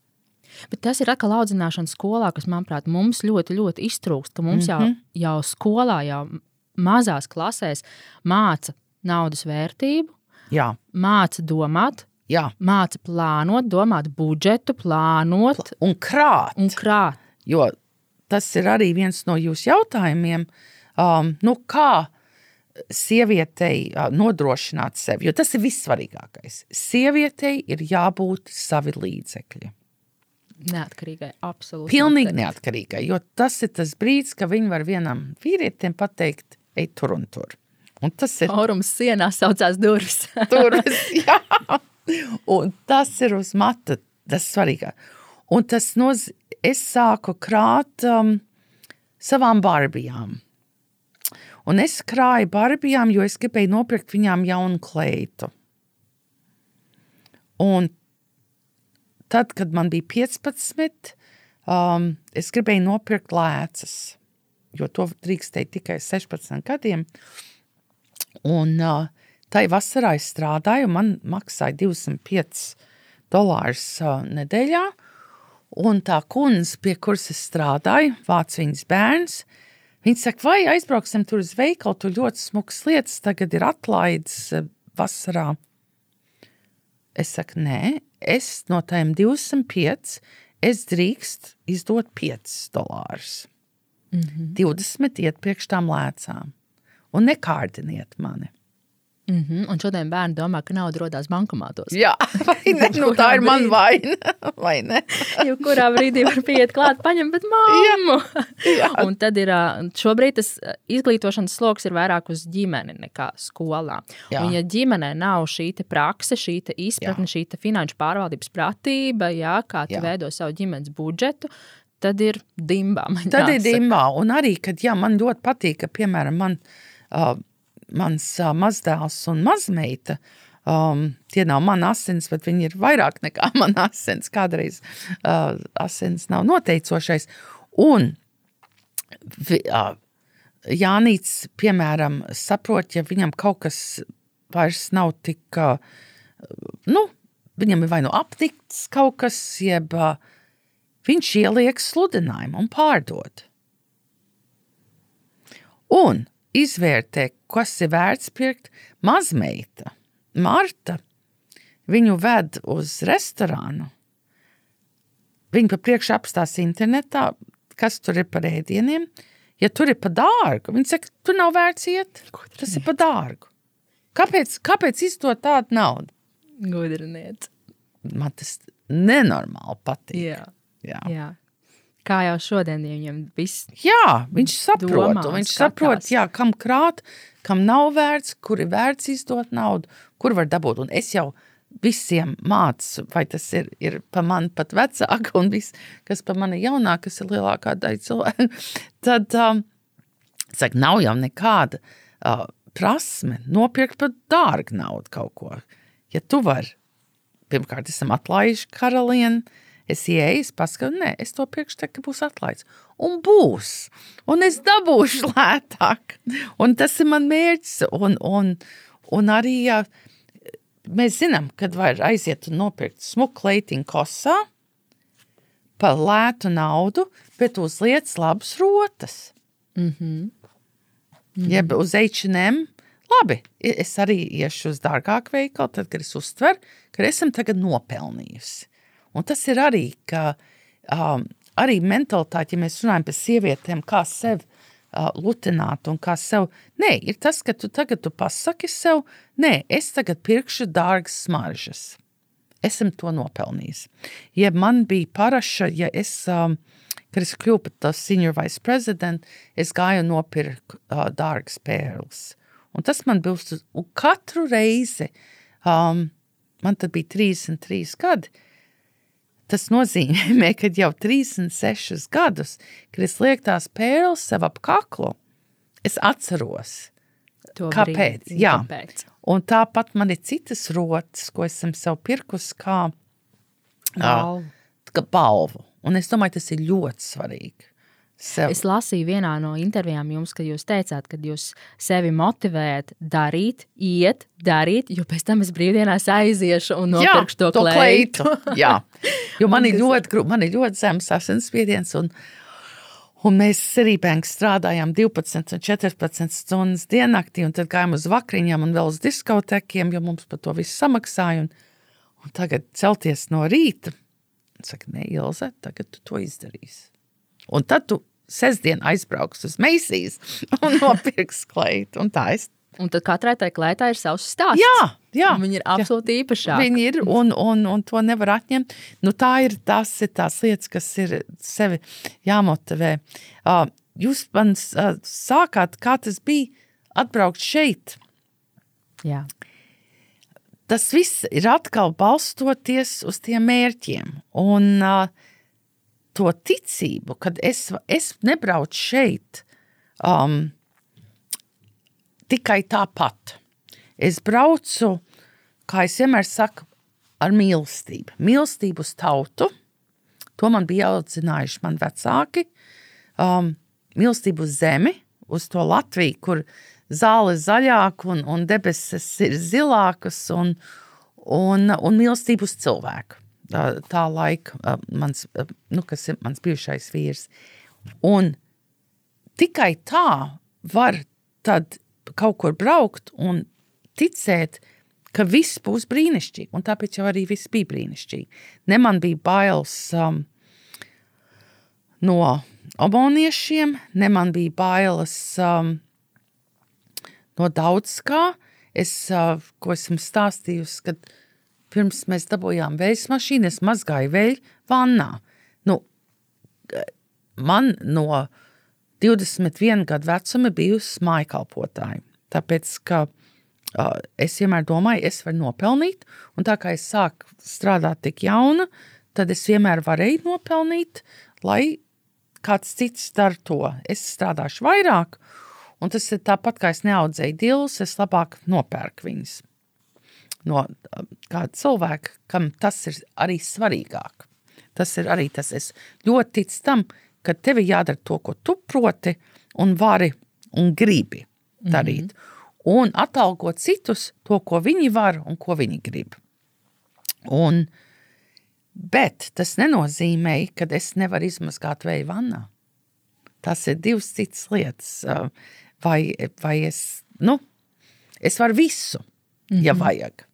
Bet tas ir atkal audzināšana skolā, kas, manuprāt, mums ļoti, ļoti iztrūkst. Mums mm -hmm. jau, jau skolā, jau mazās klasēs māca naudas vērtību, Jā, māca domāt, jā. māca plānot, domāt budžetu, plānot un krāt. un krāt. Jo tas ir arī viens no jūsu jautājumiem. Um, nu kā, sievietei nodrošināt sevi, jo tas ir vissvarīgākais. Sievietei ir jābūt savi līdzekļi. Neatkarīgai, absolūti. Pilnīgi neatkarīgai, jo tas ir tas brīdis, kad viņi var vienam vīrietim pateikt, ej tur un tur. Un tas ir Aurums sienā saucās durvis. durvis. jā. Un tas ir uz mata, tas svarīgāk. Un tas noz... es sāku krāt um, savām barbijām. Un es krāju barbijām, jo es gribēju nopirkt viņām jaunu kleitu. Un tad, kad man bija 15, um, es gribēju nopirkt lēcas, jo to drīkstēja tikai 16 gadiem. Un uh, tai vasarā es strādāju, man maksāja 205 dolārus uh, nedēļā. Un tā kundze, pie kuras es strādāju, vāc viņas bērns, viņa saka, vai aizbrauksim tur uz veikalu, tur ļoti smukas lietas, tagad ir atlaides uh, vasarā. Es saku, nē, es no tiem 205, es drīkst izdot 5 dolārus. Mm -hmm. 20 iet priekš tām lēcām. Un nekārdiniet mani. Mm -hmm. Un šodien bērni domā, ka nauda rodas bankomātos. Jā, ne? Nu, tā ir mana vaina. Vai ne? Jebkurā brīdī var pieiet klāt, paņemt, bet māmu. Jā. Un tad ir šobrīd tas izglītošanas sloks ir vairāk uz ģimeni nekā skolā. Jā. Un ja ģimenē nav šī prakse, šī izpratne, šī finanšu pārvaldības pratība, jā, kā tu Jā. veido savu ģimenes budžetu, tad ir dimbā. Tad ir jāsaka. dimbā. Un arī, kad jā, man ļoti patīk, ka, piemēram, man, uh, mans uh, mazdēls un mazmeita, um, tie nav mani asins, bet viņi ir vairāk nekā man asins. Kādreiz uh, asins nav noteicošais. Un vi, uh, Jānis, piemēram, saprot, ja viņam kaut kas vairs nav tik, uh, nu, viņam ir vai nu apnikts kaut kas, jeb uh, viņš ieliek sludinājumu un pārdod. Un izvērtē, kas ir vērts pirkt. Mazmeita, Marta, viņu ved uz restorānu. Viņa pa priekšu apstāsta internetā, kas tur ir par ēdieniem. Ja tur ir par dārgu, viņa saka, tur nav vērts iet. Tas ir par dārgu. Kāpēc, kāpēc izdot tādu naudu? Gudriniet. Man tas nenormāli patīk. Jā. Jā. Jā. Kā jau šodien viņam viss Jā, viņš saprot, Domā, viņš saprot, jā, kam krāt, kam nav vērts, kur ir vērts izdot naudu, kur var dabūt. Un es jau visiem mācu, vai tas ir, ir pa mani pat vecāki, un viss, kas pa mani jaunāk, kas ir lielākā daļa cilvēku, tad um, saka, nav jau nekāda uh, prasme nopirkt par dārgu naudu kaut ko. Ja tu vari, pirmkārt, esam atlaiduši karalieni, es ieeju, es paskatos, nē, es to ka būs atlaists. Un būs, un es dabūšu lētāk. Un tas ir mans mērķis. Un, un, un arī ja, mēs zinām, kad var aiziet un nopirkt smuku leitiņu kosā par lētu naudu, bet uzliec labas rotas. Mm -hmm. Jeb uz H&M. Labi, es arī iešu uz dārgāku veikalu, tad, kad es uztveru, ka esam tagad nopelnījusi. Un tas ir arī, ka um, arī mentalitāte, ja mēs runājam par sievietēm, kā sevi uh, lutināt un kā sev. Nē, ir tas, ka tu tagad tu pasaki sev, nē, es tagad pirkšu dārgas smaržas. Esam to nopelnījis. Ja man bija paraša, ja es, um, kad es kļuvu par to senior vice president, es gāju un nopirku uh, dārgas pērles. Un tas man bija uz katru reizi, um, man tad bija 33 gadi, Tas nozīmē, ka jau 36 gadus, kad es lieku tās pērles sev ap kaklu, es atceros, to Kāpēc? brīdi. Jā. Kāpēc? Un tāpat man ir citas rotas, ko esam sev pirkusi kā, Balvu. kā balvu. Un es domāju, tas ir ļoti svarīgi. Sev. Es lasīju vienā no intervijām jums, ka jūs teicāt, ka jūs sevi motivējat darīt, iet, darīt, jo pēc tam es brīvdienās aiziešu un nopirkšu to, to kleitu. Jā, jo man ir ļoti, man ir ļoti zems asinsspiediens. Un, un mēs Sirībēnā strādājām 12 un 14 stundas diennaktī, un tad gājām uz vakariņām un vēl uz diskotekiem, jo mums par to visu samaksāja. Un, un tagad celties no rīta, saka, ne, Ilze, tagad tu to izdarīsi. Un tad tu sestdien aizbrauks uz Meisijas un nopirks kleitu. Un tā es Un tad katrai tai klētā ir savs stāsts. Jā, jā. Viņa ir absolūti īpašā. Viņi ir, un, un, un to nevar atņemt. Nu, tā ir tas, ir tās lietas, kas ir sevi jāmotivē. Uh, jūs man uh, sākāt, kā tas bija atbraukt šeit. Jā. Tas viss ir atkal balstoties uz tiem mērķiem. Un uh, to ticību, kad es, es nebraucu šeit um, tikai tāpat. Es braucu, kā es vienmēr saku, ar mīlestību. Mīlestību uz tautu. To man bija audzinājuši mani vecāki. Um, mīlestību uz zemi, uz to Latviju, kur zāle ir zaļāka un, un debesis ir zilākas, un, un, un mīlestību uz cilvēku. Tā, laika mans, nu, kas ir mans bijušais vīrs. Un tikai tā var tad kaut kur braukt un ticēt, ka viss būs brīnišķīgi. Un tāpēc jau arī viss bija brīnišķīgi. Ne man bija bailes um, no omoniešiem, ne man bija bailes um, no daudz kā. Es, uh, ko esmu stāstījusi, kad pirms mēs dabūjām vējas mašīnu, es mazgāju vēju vannā. Nu, man no 21 gadu vecuma bijusi mājkalpotāja. Tāpēc, ka uh, es vienmēr domāju, es varu nopelnīt, un tā kā es sāku strādāt tik jauna, tad es vienmēr varēju nopelnīt, lai kāds cits dara to. Es strādāšu vairāk, un tas ir tāpat, kā es neaudzēju dilus, es labāk nopērku viņus. No kāda cilvēka, kam tas ir arī svarīgāk. Tas ir arī tas, es ļoti ticu tam, ka tev ir jādara to, ko tu proti un vari un gribi darīt. Mm -hmm. Un atalgot citus to, ko viņi var un ko viņi grib. Un, bet tas nenozīmē, ka es nevaru izmazgāt vēju vannā. Tas ir divas citas lietas. Vai, vai es, nu, es varu visu, mm -hmm. ja vajag.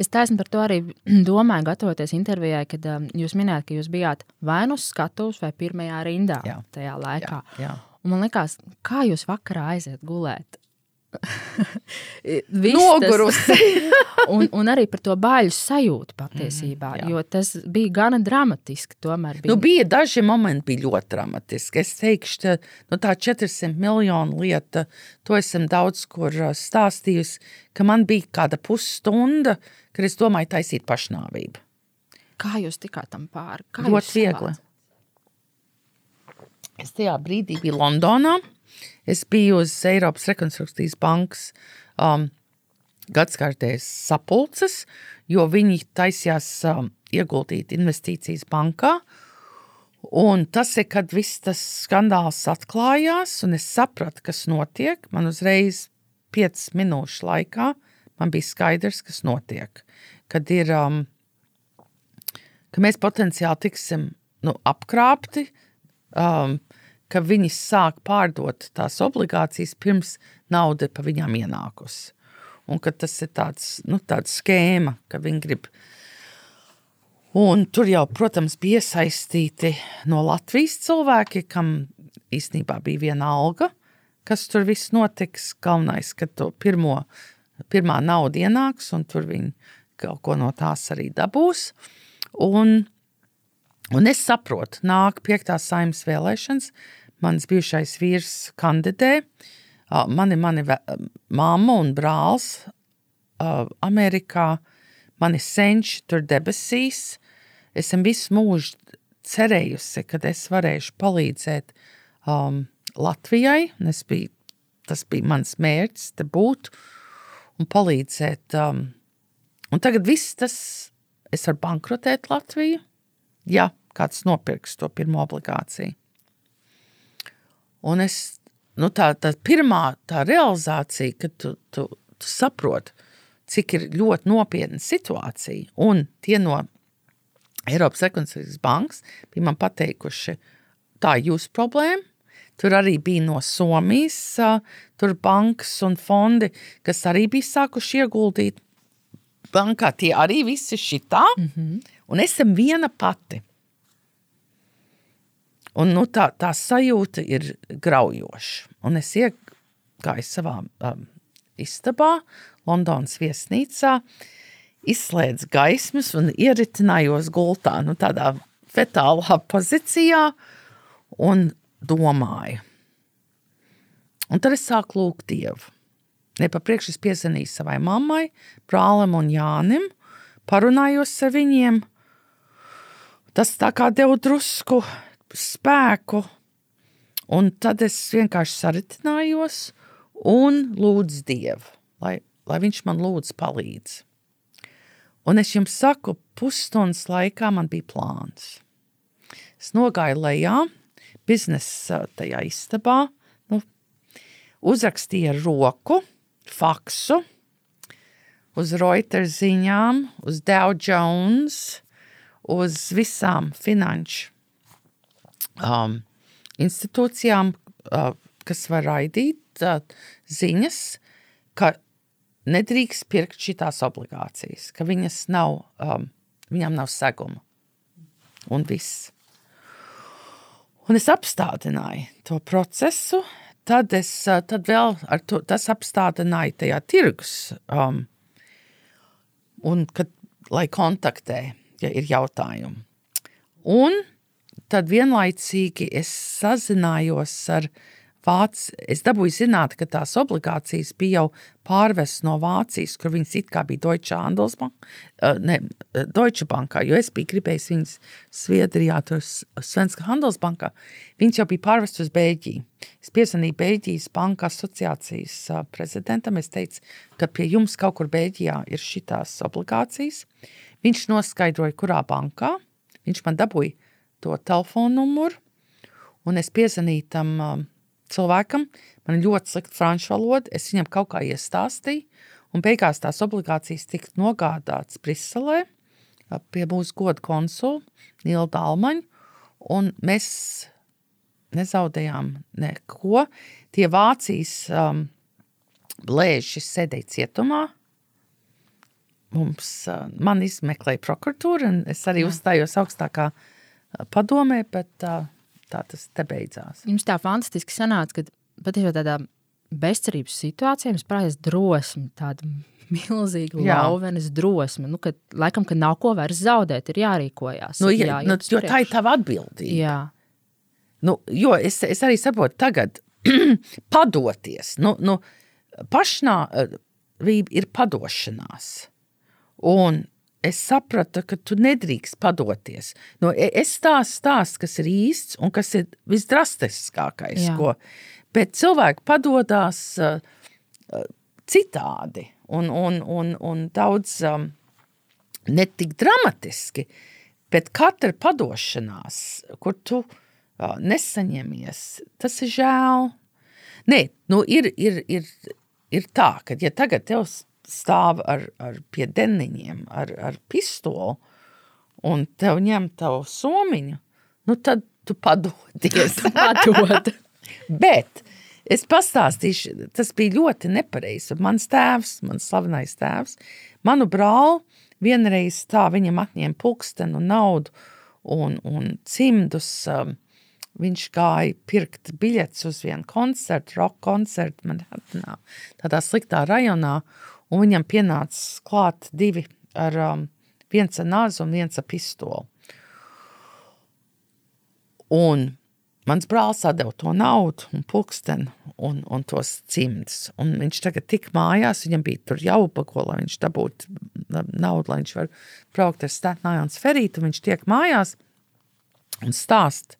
Es taisnu par to arī domāju, gatavoties intervijai, kad um, jūs minējāt, ka jūs bijāt vai nu skatuves, vai pirmajā rindā jā. tajā laikā. Jā, jā. Un man liekas, kā jūs vakarā aiziet gulēt? Nogurusi. un, un arī par to bāļu sajūtu patiesībā, mm, jo tas bija gana dramatiski. Tomēr bija. Nu, bija daži momenti, bija ļoti dramatiski. Es teikšu, ka nu, tā 400 miljonu lieta, to esam daudz kur uh, stāstījusi, ka man bija kāda pusstunda, kad es domāju taisīt pašnāvību. Kā jūs tikāt tam pāri? Ļoti viegli. Es tajā brīdī biju Londonā. Es biju uz Eiropas Rekonstrukcijas bankas um, gadskārtējas sapulces, jo viņi taisījās um, ieguldīt investīcijas bankā. Un tas ir, kad viss tas skandāls atklājās, un es sapratu, kas notiek. Man uzreiz, piecas minūšu laikā, man bija skaidrs, kas notiek. Kad ir, um, ka mēs potenciāli tiksim nu, apkrāpti, um, ka viņi sāk pārdot tās obligācijas pirms nauda pa viņām ienākusi. Un ka tas ir tāds, nu, tāds skēma, ka viņi grib. Un tur jau, protams, bija iesaistīti no Latvijas cilvēki, kam īstenībā bija viena alga, kas tur viss notiks. Galvenais, ka to pirmo, pirmā nauda ienāks, un tur viņi kaut ko no tās arī dabūs. Un, un es saprotu, nāk piektās saimnes vēlēšanas, mans bijušais vīrs kandidē. Mani, mani mamma un brālis Amerikā, mani senči tur debesīs. Esmu visu mūžu cerējusi, ka es varēšu palīdzēt um, Latvijai. Es biju, tas bija mans mērķis, te būt un palīdzēt. Um, un tagad viss tas, es varu bankrotēt Latviju, ja kāds nopirks to pirmo obligāciju. Un es, nu, tā, tā pirmā tā realizācija, kad tu, tu, tu saproti, cik ir ļoti nopietna situācija, un tie no Eiropas Rekonstrukcijas bankas bija man pateikuši, tā ir jūsu problēma. Tur arī bija no Somijas, tur bankas un fondi, kas arī bija sākuši ieguldīt bankā. Tie arī visi šitā, mm -hmm. un esam viena pati. Un, nu, tā, tā sajūta ir graujoša. Un es iegāju savā um, istabā, Londonas viesnīcā, izslēdzu gaismas un ieritinājos gultā, nu, tādā fetālā pozīcijā un domāju. Un tad es sāku lūgt Dievu. Nepapriekš es piezvanīju savai mammai, brālim un Jānim, parunājos ar viņiem. Tas tā kā deva drusku spēku, un tad es vienkārši saritinājos un lūdzu Dievu, lai, lai viņš man lūdz palīdz. Un es jums saku, pusstundas laikā man bija plāns. Es nogāju lejā, biznesa tajā istabā, nu, uzrakstīju ar roku, faksu, uz Reuters ziņām, uz Dow Jones, uz visām finanšu um, institūcijām, uh, kas var raidīt uh, ziņas, ka nedrīkst pirkt šīs obligācijas, ka viņas nav, um, viņām nav seguma. Un viss. Un es apstādināju to procesu, tad, es, tad vēl ar to, tas apstādināja tajā tirgus. Um, un kad, lai kontaktē, ja ir jautājumi. Un tad vienlaicīgi es sazinājos ar Vāciju. Es dabūju zināt, ka tās obligācijas bija jau pārvestas no Vācijas, kur viņas it kā bija Deutsche Handelsbank, uh, ne, Deutsche Bankā, jo es biju gribējis viņas Sviedrijā, tur Svenska Handelsbankā. Viņas jau bija pārvestas uz Bēļģiju. Es piezvanīju Bēļģijas banka asociācijas uh, prezidentam. Es teicu, ka pie jums kaut kur Bēļģijā ir šitās obligācijas. Viņš noskaidroja, kurā bankā. Viņš man dabūja to telefonu numuru, un es piezvanīju tam um, cilvēkam. Man ir ļoti slikta franču valoda, es viņam kaut kā iestāstīju, un beigās tās obligācijas tika nogādātas Briselē pie mūsu goda konsula Nila Dalmaņa, un mēs nezaudējām neko. Tie Vācijas um, blēži sēdēja cietumā, mums, uh, man izmeklēja prokuratūra, un es arī Jā. uzstājos augstākā padomē, bet tā, tā tas te beidzās. Jums tā fantastiski sanāca, ka patiesībā tādā bezcerības situācijā jums parādās drosme, tāda milzīga lauvenes drosme, nu, ka laikam, ka nav ko vairs zaudēt, ir jārīkojās. Nu, jā, nu, jo tā ir tava atbildība. Jā. Nu, jo es, es arī saprotu tagad padoties, nu, nu pašnāvība ir padošanās. Un es sapratu, ka tu nedrīkst padoties. No, e, es stāstu stāstu, kas ir īsts un kas ir visdrastiskākais. Ko, bet cilvēki padodas uh, citādi un, un, un, un daudz um, ne tik dramatiski, bet katra padošanās, kur tu uh, nesaņemies, tas ir žēl. Nē, nu ir, ir, ir, ir tā, ka ja tagad tev stāv ar, ar pie deniņiem, ar, ar pistoli, un tev ņem tavu somiņu, nu tad tu padodies. Padod. Bet es pastāstīšu, tas bija ļoti nepareizi. Mans tēvs, mans slavenais tēvs, manu brāli vienreiz tā viņam atņēma pulkstenu naudu un, un cimdus. Um, viņš gāja pirkt biļetes uz vienu koncertu, roka koncertu Manhattanā, tādā sliktā rajonā un viņam pienāca klāt divi ar um, viens ar nāzi un viens ar pistoli. Un mans brālis atdeva to naudu un pulksteni un, un tos cimdus. Un viņš tagad tik mājās, viņam bija tur jāupago, lai viņš dabūtu naudu, lai viņš var braukt ar Staten Islands ferītu, un viņš tiek mājās un stāst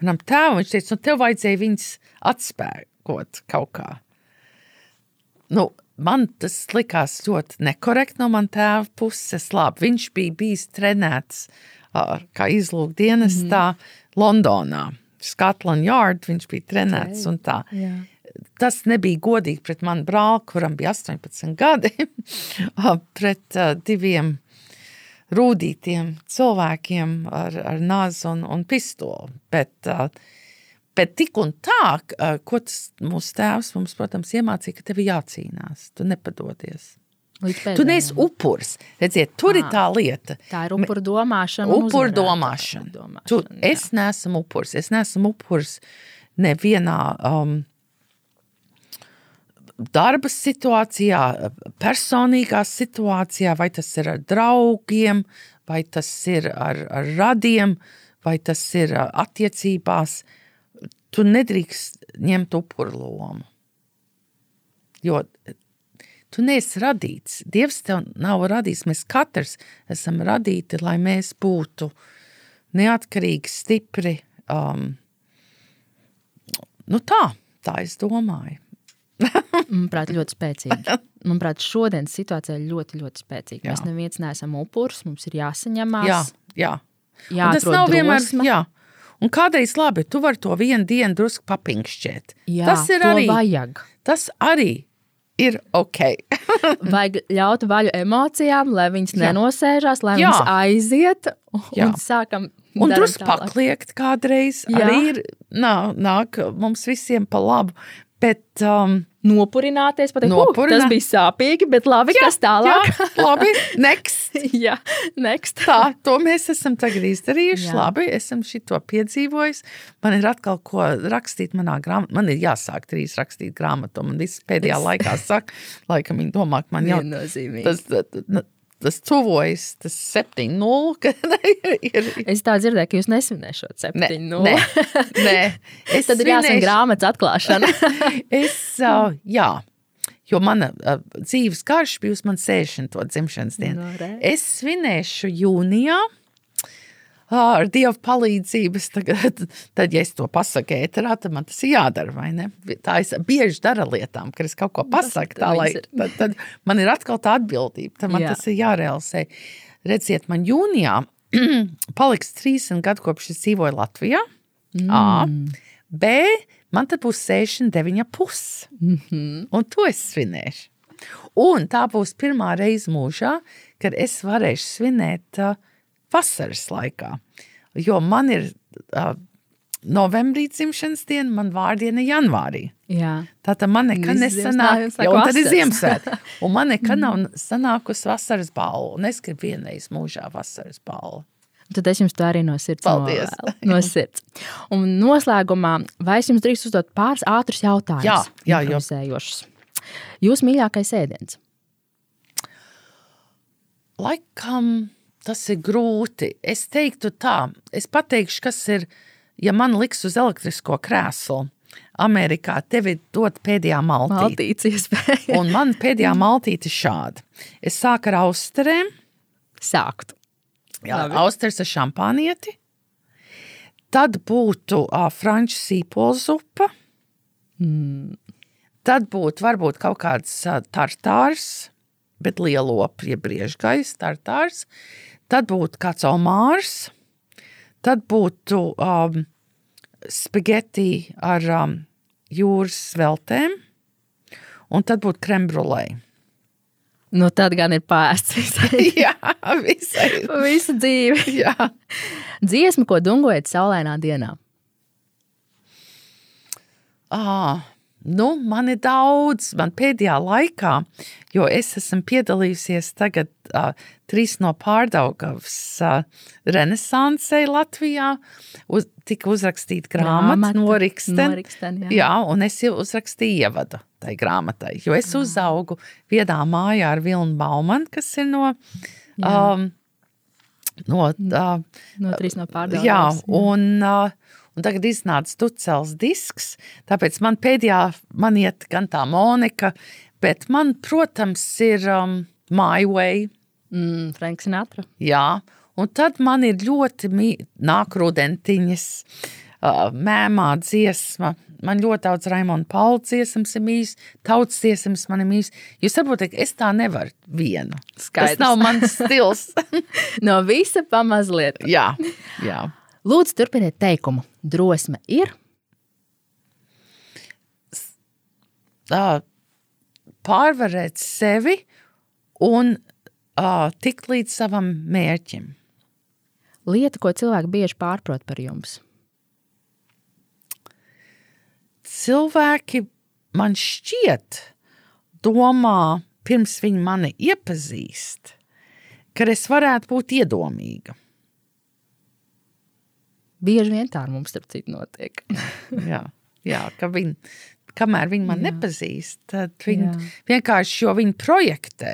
manam tēvam, viņš teica, nu tev vajadzēja viņus atspēkot kaut kā. Nu, man tas likās ļoti nekorekti no manas tēva puses. Labi, viņš bija bijis trenēts kā izlūkdienestā mm -hmm. Londonā. Scotland Yard viņš bija trenēts okay. un tā. Yeah. Tas nebija godīgi pret manu brāli, kuram bija 18 gadi, pret uh, diviem rūtītiem cilvēkiem ar, ar nāzi un, un pistoli. Bet, uh, Bet tik un tā, ko tas mūsu tēvs mums, protams, iemācīja, ka tev ir jācīnās, tu nepadodies. Tu neesi upuris. Redziet, tur à, ir tā lieta. Tā ir upura domāšana. Upura domāšana. domāšana. Tu, es neesmu upuris. Es neesmu upuris nevienā um, darba situācijā, personīgā situācijā, vai tas ir ar draugiem, vai tas ir ar, ar radiem, vai tas ir attiecībās. Tu nedrīkst ņemt upuru lomu. Jo tu neesi radīts. Dievs tev nav radījis. Mēs katrs esam radīti, lai mēs būtu neatkarīgi, stipri. Um, nu tā, tā es domāju. Manuprāt, ļoti spēcīgi. Manuprāt, šodienas situācija ir ļoti, ļoti spēcīga. Jā. Mēs neviens neesam upuris, mums ir jāsaņemās. Jā, jā. jā tas nav vienmēr. Jā. Un kādreiz labi, tu vari to vienu dienu drusku papinkšķēt. Jā, tas ir arī. Vajag. Tas arī ir ok. Vajag ļaut vaļu emocijām, lai viņas Jā. nenosēžās, lai Jā. viņas aiziet un, Jā. sākam. Un drusku pakliegt kādreiz Jā. arī ir, nā, nāk mums visiem pa labu. Bet, um, Nopurināties, pateikt, Nopurinā. tas bija sāpīgi, bet labi, jā, kas tālāk? jā, labi, next. jā, next. Tā, to mēs esam tagad izdarījuši. Jā. Labi, esam šito piedzīvojis. Man ir atkal ko rakstīt manā grāmatā. Man ir jāsāk trīs rakstīt grāmatu. Man viss pēdējā laikā saka, laikam viņi domā, ka man jau tas, tas, tuvojas, tas 7-0. es tā dzirdēju, ka jūs nesvinēšat 7-0. Nē, nē. Es tad ir jāsaka grāmatas atklāšana. es, uh, jā. Jo mana uh, dzīves karš bija uz manas 60. dzimšanas dienu. No, es svinēšu jūnijā ar Dieva palīdzības, tagad, tad, ja es to pasaku ēterā, tad man tas ir jādara? Tā es bieži daru lietām, ka es kaut ko pasaku, tā, lai, tad, tad man ir atkal tā atbildība, tad man Jā. tas ir jārealizē. Redziet, man jūnijā paliks 30 gadu kopš es dzīvoju Latvijā. Mm. A, B, man tad būs 69 pus. Mm -hmm. Un to es svinēšu. Un tā būs pirmā reize mūžā, kad es varēšu svinēt uh, vasaras laikā. Jo man ir uh, novembrī dzimšanas diena, man vārdiena janvārī. Jā. Tātad man nekad nesanāk, jau tad ir Ziemassvētku. Un man nekad nav sanākusi vasaras balva. Un es gribu vienreiz mūžā vasaras balvu. Tad es jums to arī no sirds Paldies. novēlu. No sirds. Un noslēgumā, vai es jums drīkst uzdot pāris ātrus jautājumus? Jā, jā jo. Jūs mīļākais ēdiens? Laikam tas ir grūti. Es teiktu tā, es pateikšu, kas ir, ja man liks uz elektrisko krēslu. Amerikā tevi dod pēdējā maltīte. un man pēdējā maltīte ir šāda. Es sāku ar austerēm. Sāktu. Jā, austers ar šampānieti. Tad būtu uh, franču sīpola zupa. Mm. Tad būtu varbūt kaut kāds uh, tartārs, bet lielopi, ja briežgais tartārs. Tad būtu kāds omārs, tad būtu um, spaghetti ar um, jūras sveltēm, un tad būtu krembrulē. Nu, tad gan ir pārsteigts. Jā, visai. Visu dzīvi. Jā. Dziesma, ko dungojat saulēnā dienā? Ah, Nu, man ir daudz, man pēdējā laikā, jo es esmu piedalījusies tagad uh, trīs no pārdaugavas uh, renesansē Latvijā. Uz, tika uzrakstīta grāmata no Riksten. jā. jā, un es jau uzrakstīju ievadu tai grāmatai, jo es jā. uzaugu vienā mājā ar Vilnu Baumanu, kas ir no... Um, no, uh, no trīs no pārdaugavas. Jā. un... Uh, Un tagad iznāca Tucels disks, tāpēc man pēdējā man iet gan tā Monika, bet man, protams, ir um, My Way. Mm, Franks Sinatra. Jā, un tad man ir ļoti nāk rudentiņas, uh, mēmā dziesma. Man ļoti daudz Raimonda Paula dziesmas ir mīs, tautas dziesmas man ir mīs. Jūs saprotat, ka es tā nevaru vienu. Skaidrs. Tas nav mans stils. no visa pamazliet. jā, jā. Lūdzu, turpiniet teikumu. Drosme ir. Uh, pārvarēt sevi un uh, tikt līdz savam mērķim. Lieta, ko cilvēki bieži pārprot par jums. Cilvēki man šķiet, domā, pirms viņi mani iepazīst, ka es varētu būt iedomīga. Bieži vien tā ar mums, starp citu, notiek. jā, jā, ka viņi kamēr viņi man Jā. nepazīst, tad viņi Jā. vienkārši jo viņi projektē.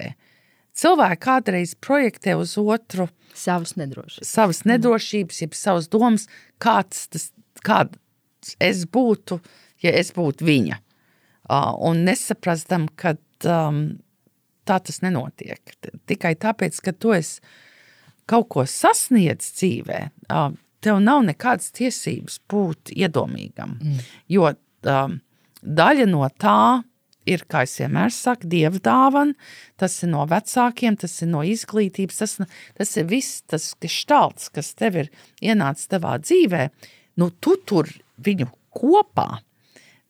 Cilvēki kādreiz projektē uz otru savas nedrošības, savas nedrošības jeb savas domas, kāds tas, kāds es būtu, ja es būtu viņa. Uh, un nesaprastam, ka um, tā tas nenotiek. Tikai tāpēc, ka tu esi kaut ko sasniedzis dzīvē, uh, tev nav nekādas tiesības būt iedomīgam. Mm. Jo um, daļa no tā ir, kā es vienmēr saku, dieva dāvana, tas ir no vecākiem, tas ir no izglītības, tas, tas ir viss tas gestalts, kas tev ir ienācis tavā dzīvē, nu tu tur viņu kopā,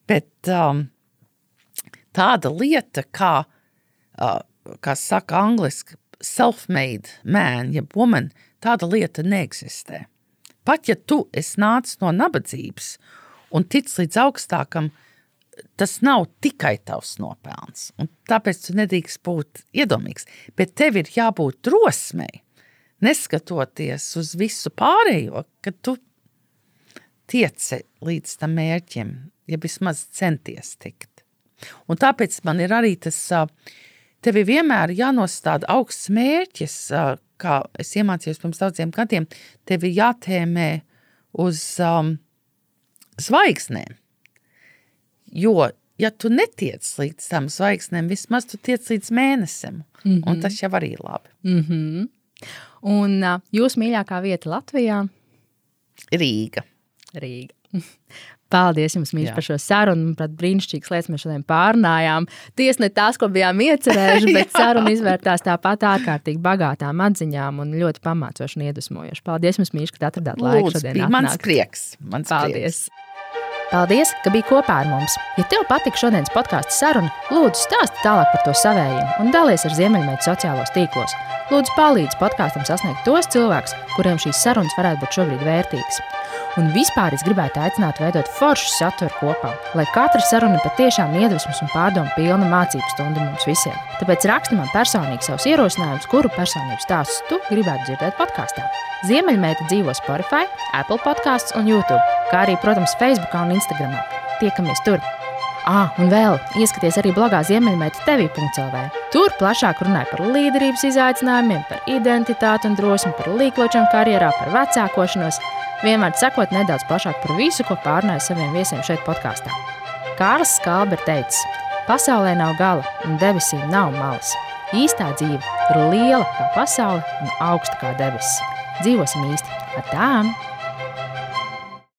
bet um, tāda lieta, kā, uh, kā saka angliski, self-made man, ja woman, tāda lieta neeksistē. Pat ja tu esi nācis no nabadzības un tic līdz augstākam, tas nav tikai tavs nopelns. Tāpēc tu nedrīkst būt iedomīgs. Bet tev ir jābūt drosmei, neskatoties uz visu pārējo, ka tu tieci līdz tam mērķim, ja vismaz centies tikt. Un tāpēc man ir arī tas, tev ir vienmēr jānostāda augsts mērķis, kā es iemācījos pirms daudziem gadiem, tev ir jātēmē uz um, zvaigznēm. Jo, ja tu netiec līdz tam zvaigznēm, vismaz tu tiec līdz mēnesim, mm -hmm. un tas jau arī ir labi. Mm -hmm. Un uh, jūsu mīļākā vieta Latvijā? Rīga. Rīga. Paldies jums, mīļš, par šo sarunu. Manuprāt, brīnišķīgas lietas mēs šodien pārnājām. Tiesa ne tās, ko bijām iecerējuši, bet saruna izvērtās tāpat ārkārtīgi bagātām atziņām un ļoti pamācoši un iedvesmojoši. Paldies jums, mīļš, ka atradāt laiku šodien. Atnākt. Mans prieks. Mans Paldies. Prieks. Paldies, ka biji kopā ar mums. Ja tev patika šodienas podkāstu saruna, lūdzu stāsti tālāk par to savējiem un dalies ar Ziemeļmeitu sociālos tīklos. Lūdzu, palīdzi podkāstam sasniegt tos cilvēkus, kuriem šīs sarunas varētu būt šobrīd vērtīgas. Un vispār es gribētu aicināt veidot foršu saturu kopā, lai katra saruna patiešām iedvesmas un pārdomu pilna mācību stunda mums visiem. Tāpēc raksti man personīgi savus ierosinājumus, kuru personību stāstus tu gribētu dzirdēt podkāstā. Ziemeļmeita dzīvo Spotify, Apple podkāsts un YouTube, kā arī, protams, Facebook un Instagram. Tiekamies tur! Ah, un vēl ieskaties arī blogā Ziemeļmeita TV.CLV. Tur plašāk runāja par līderības izaicinājumiem, par identitāti un drosmi, par līkločiem karjerā, par vecākošanos vienmēr sekot nedaudz plašāk par visu, ko pārnāja saviem viesiem šeit podkāstā. Kārlis Skalbe ir teicis, pasaulē nav gala un debesīm nav malas. Īstā dzīve ir liela kā pasaule un augsta kā debesis. Dzīvosim īsti ar tām!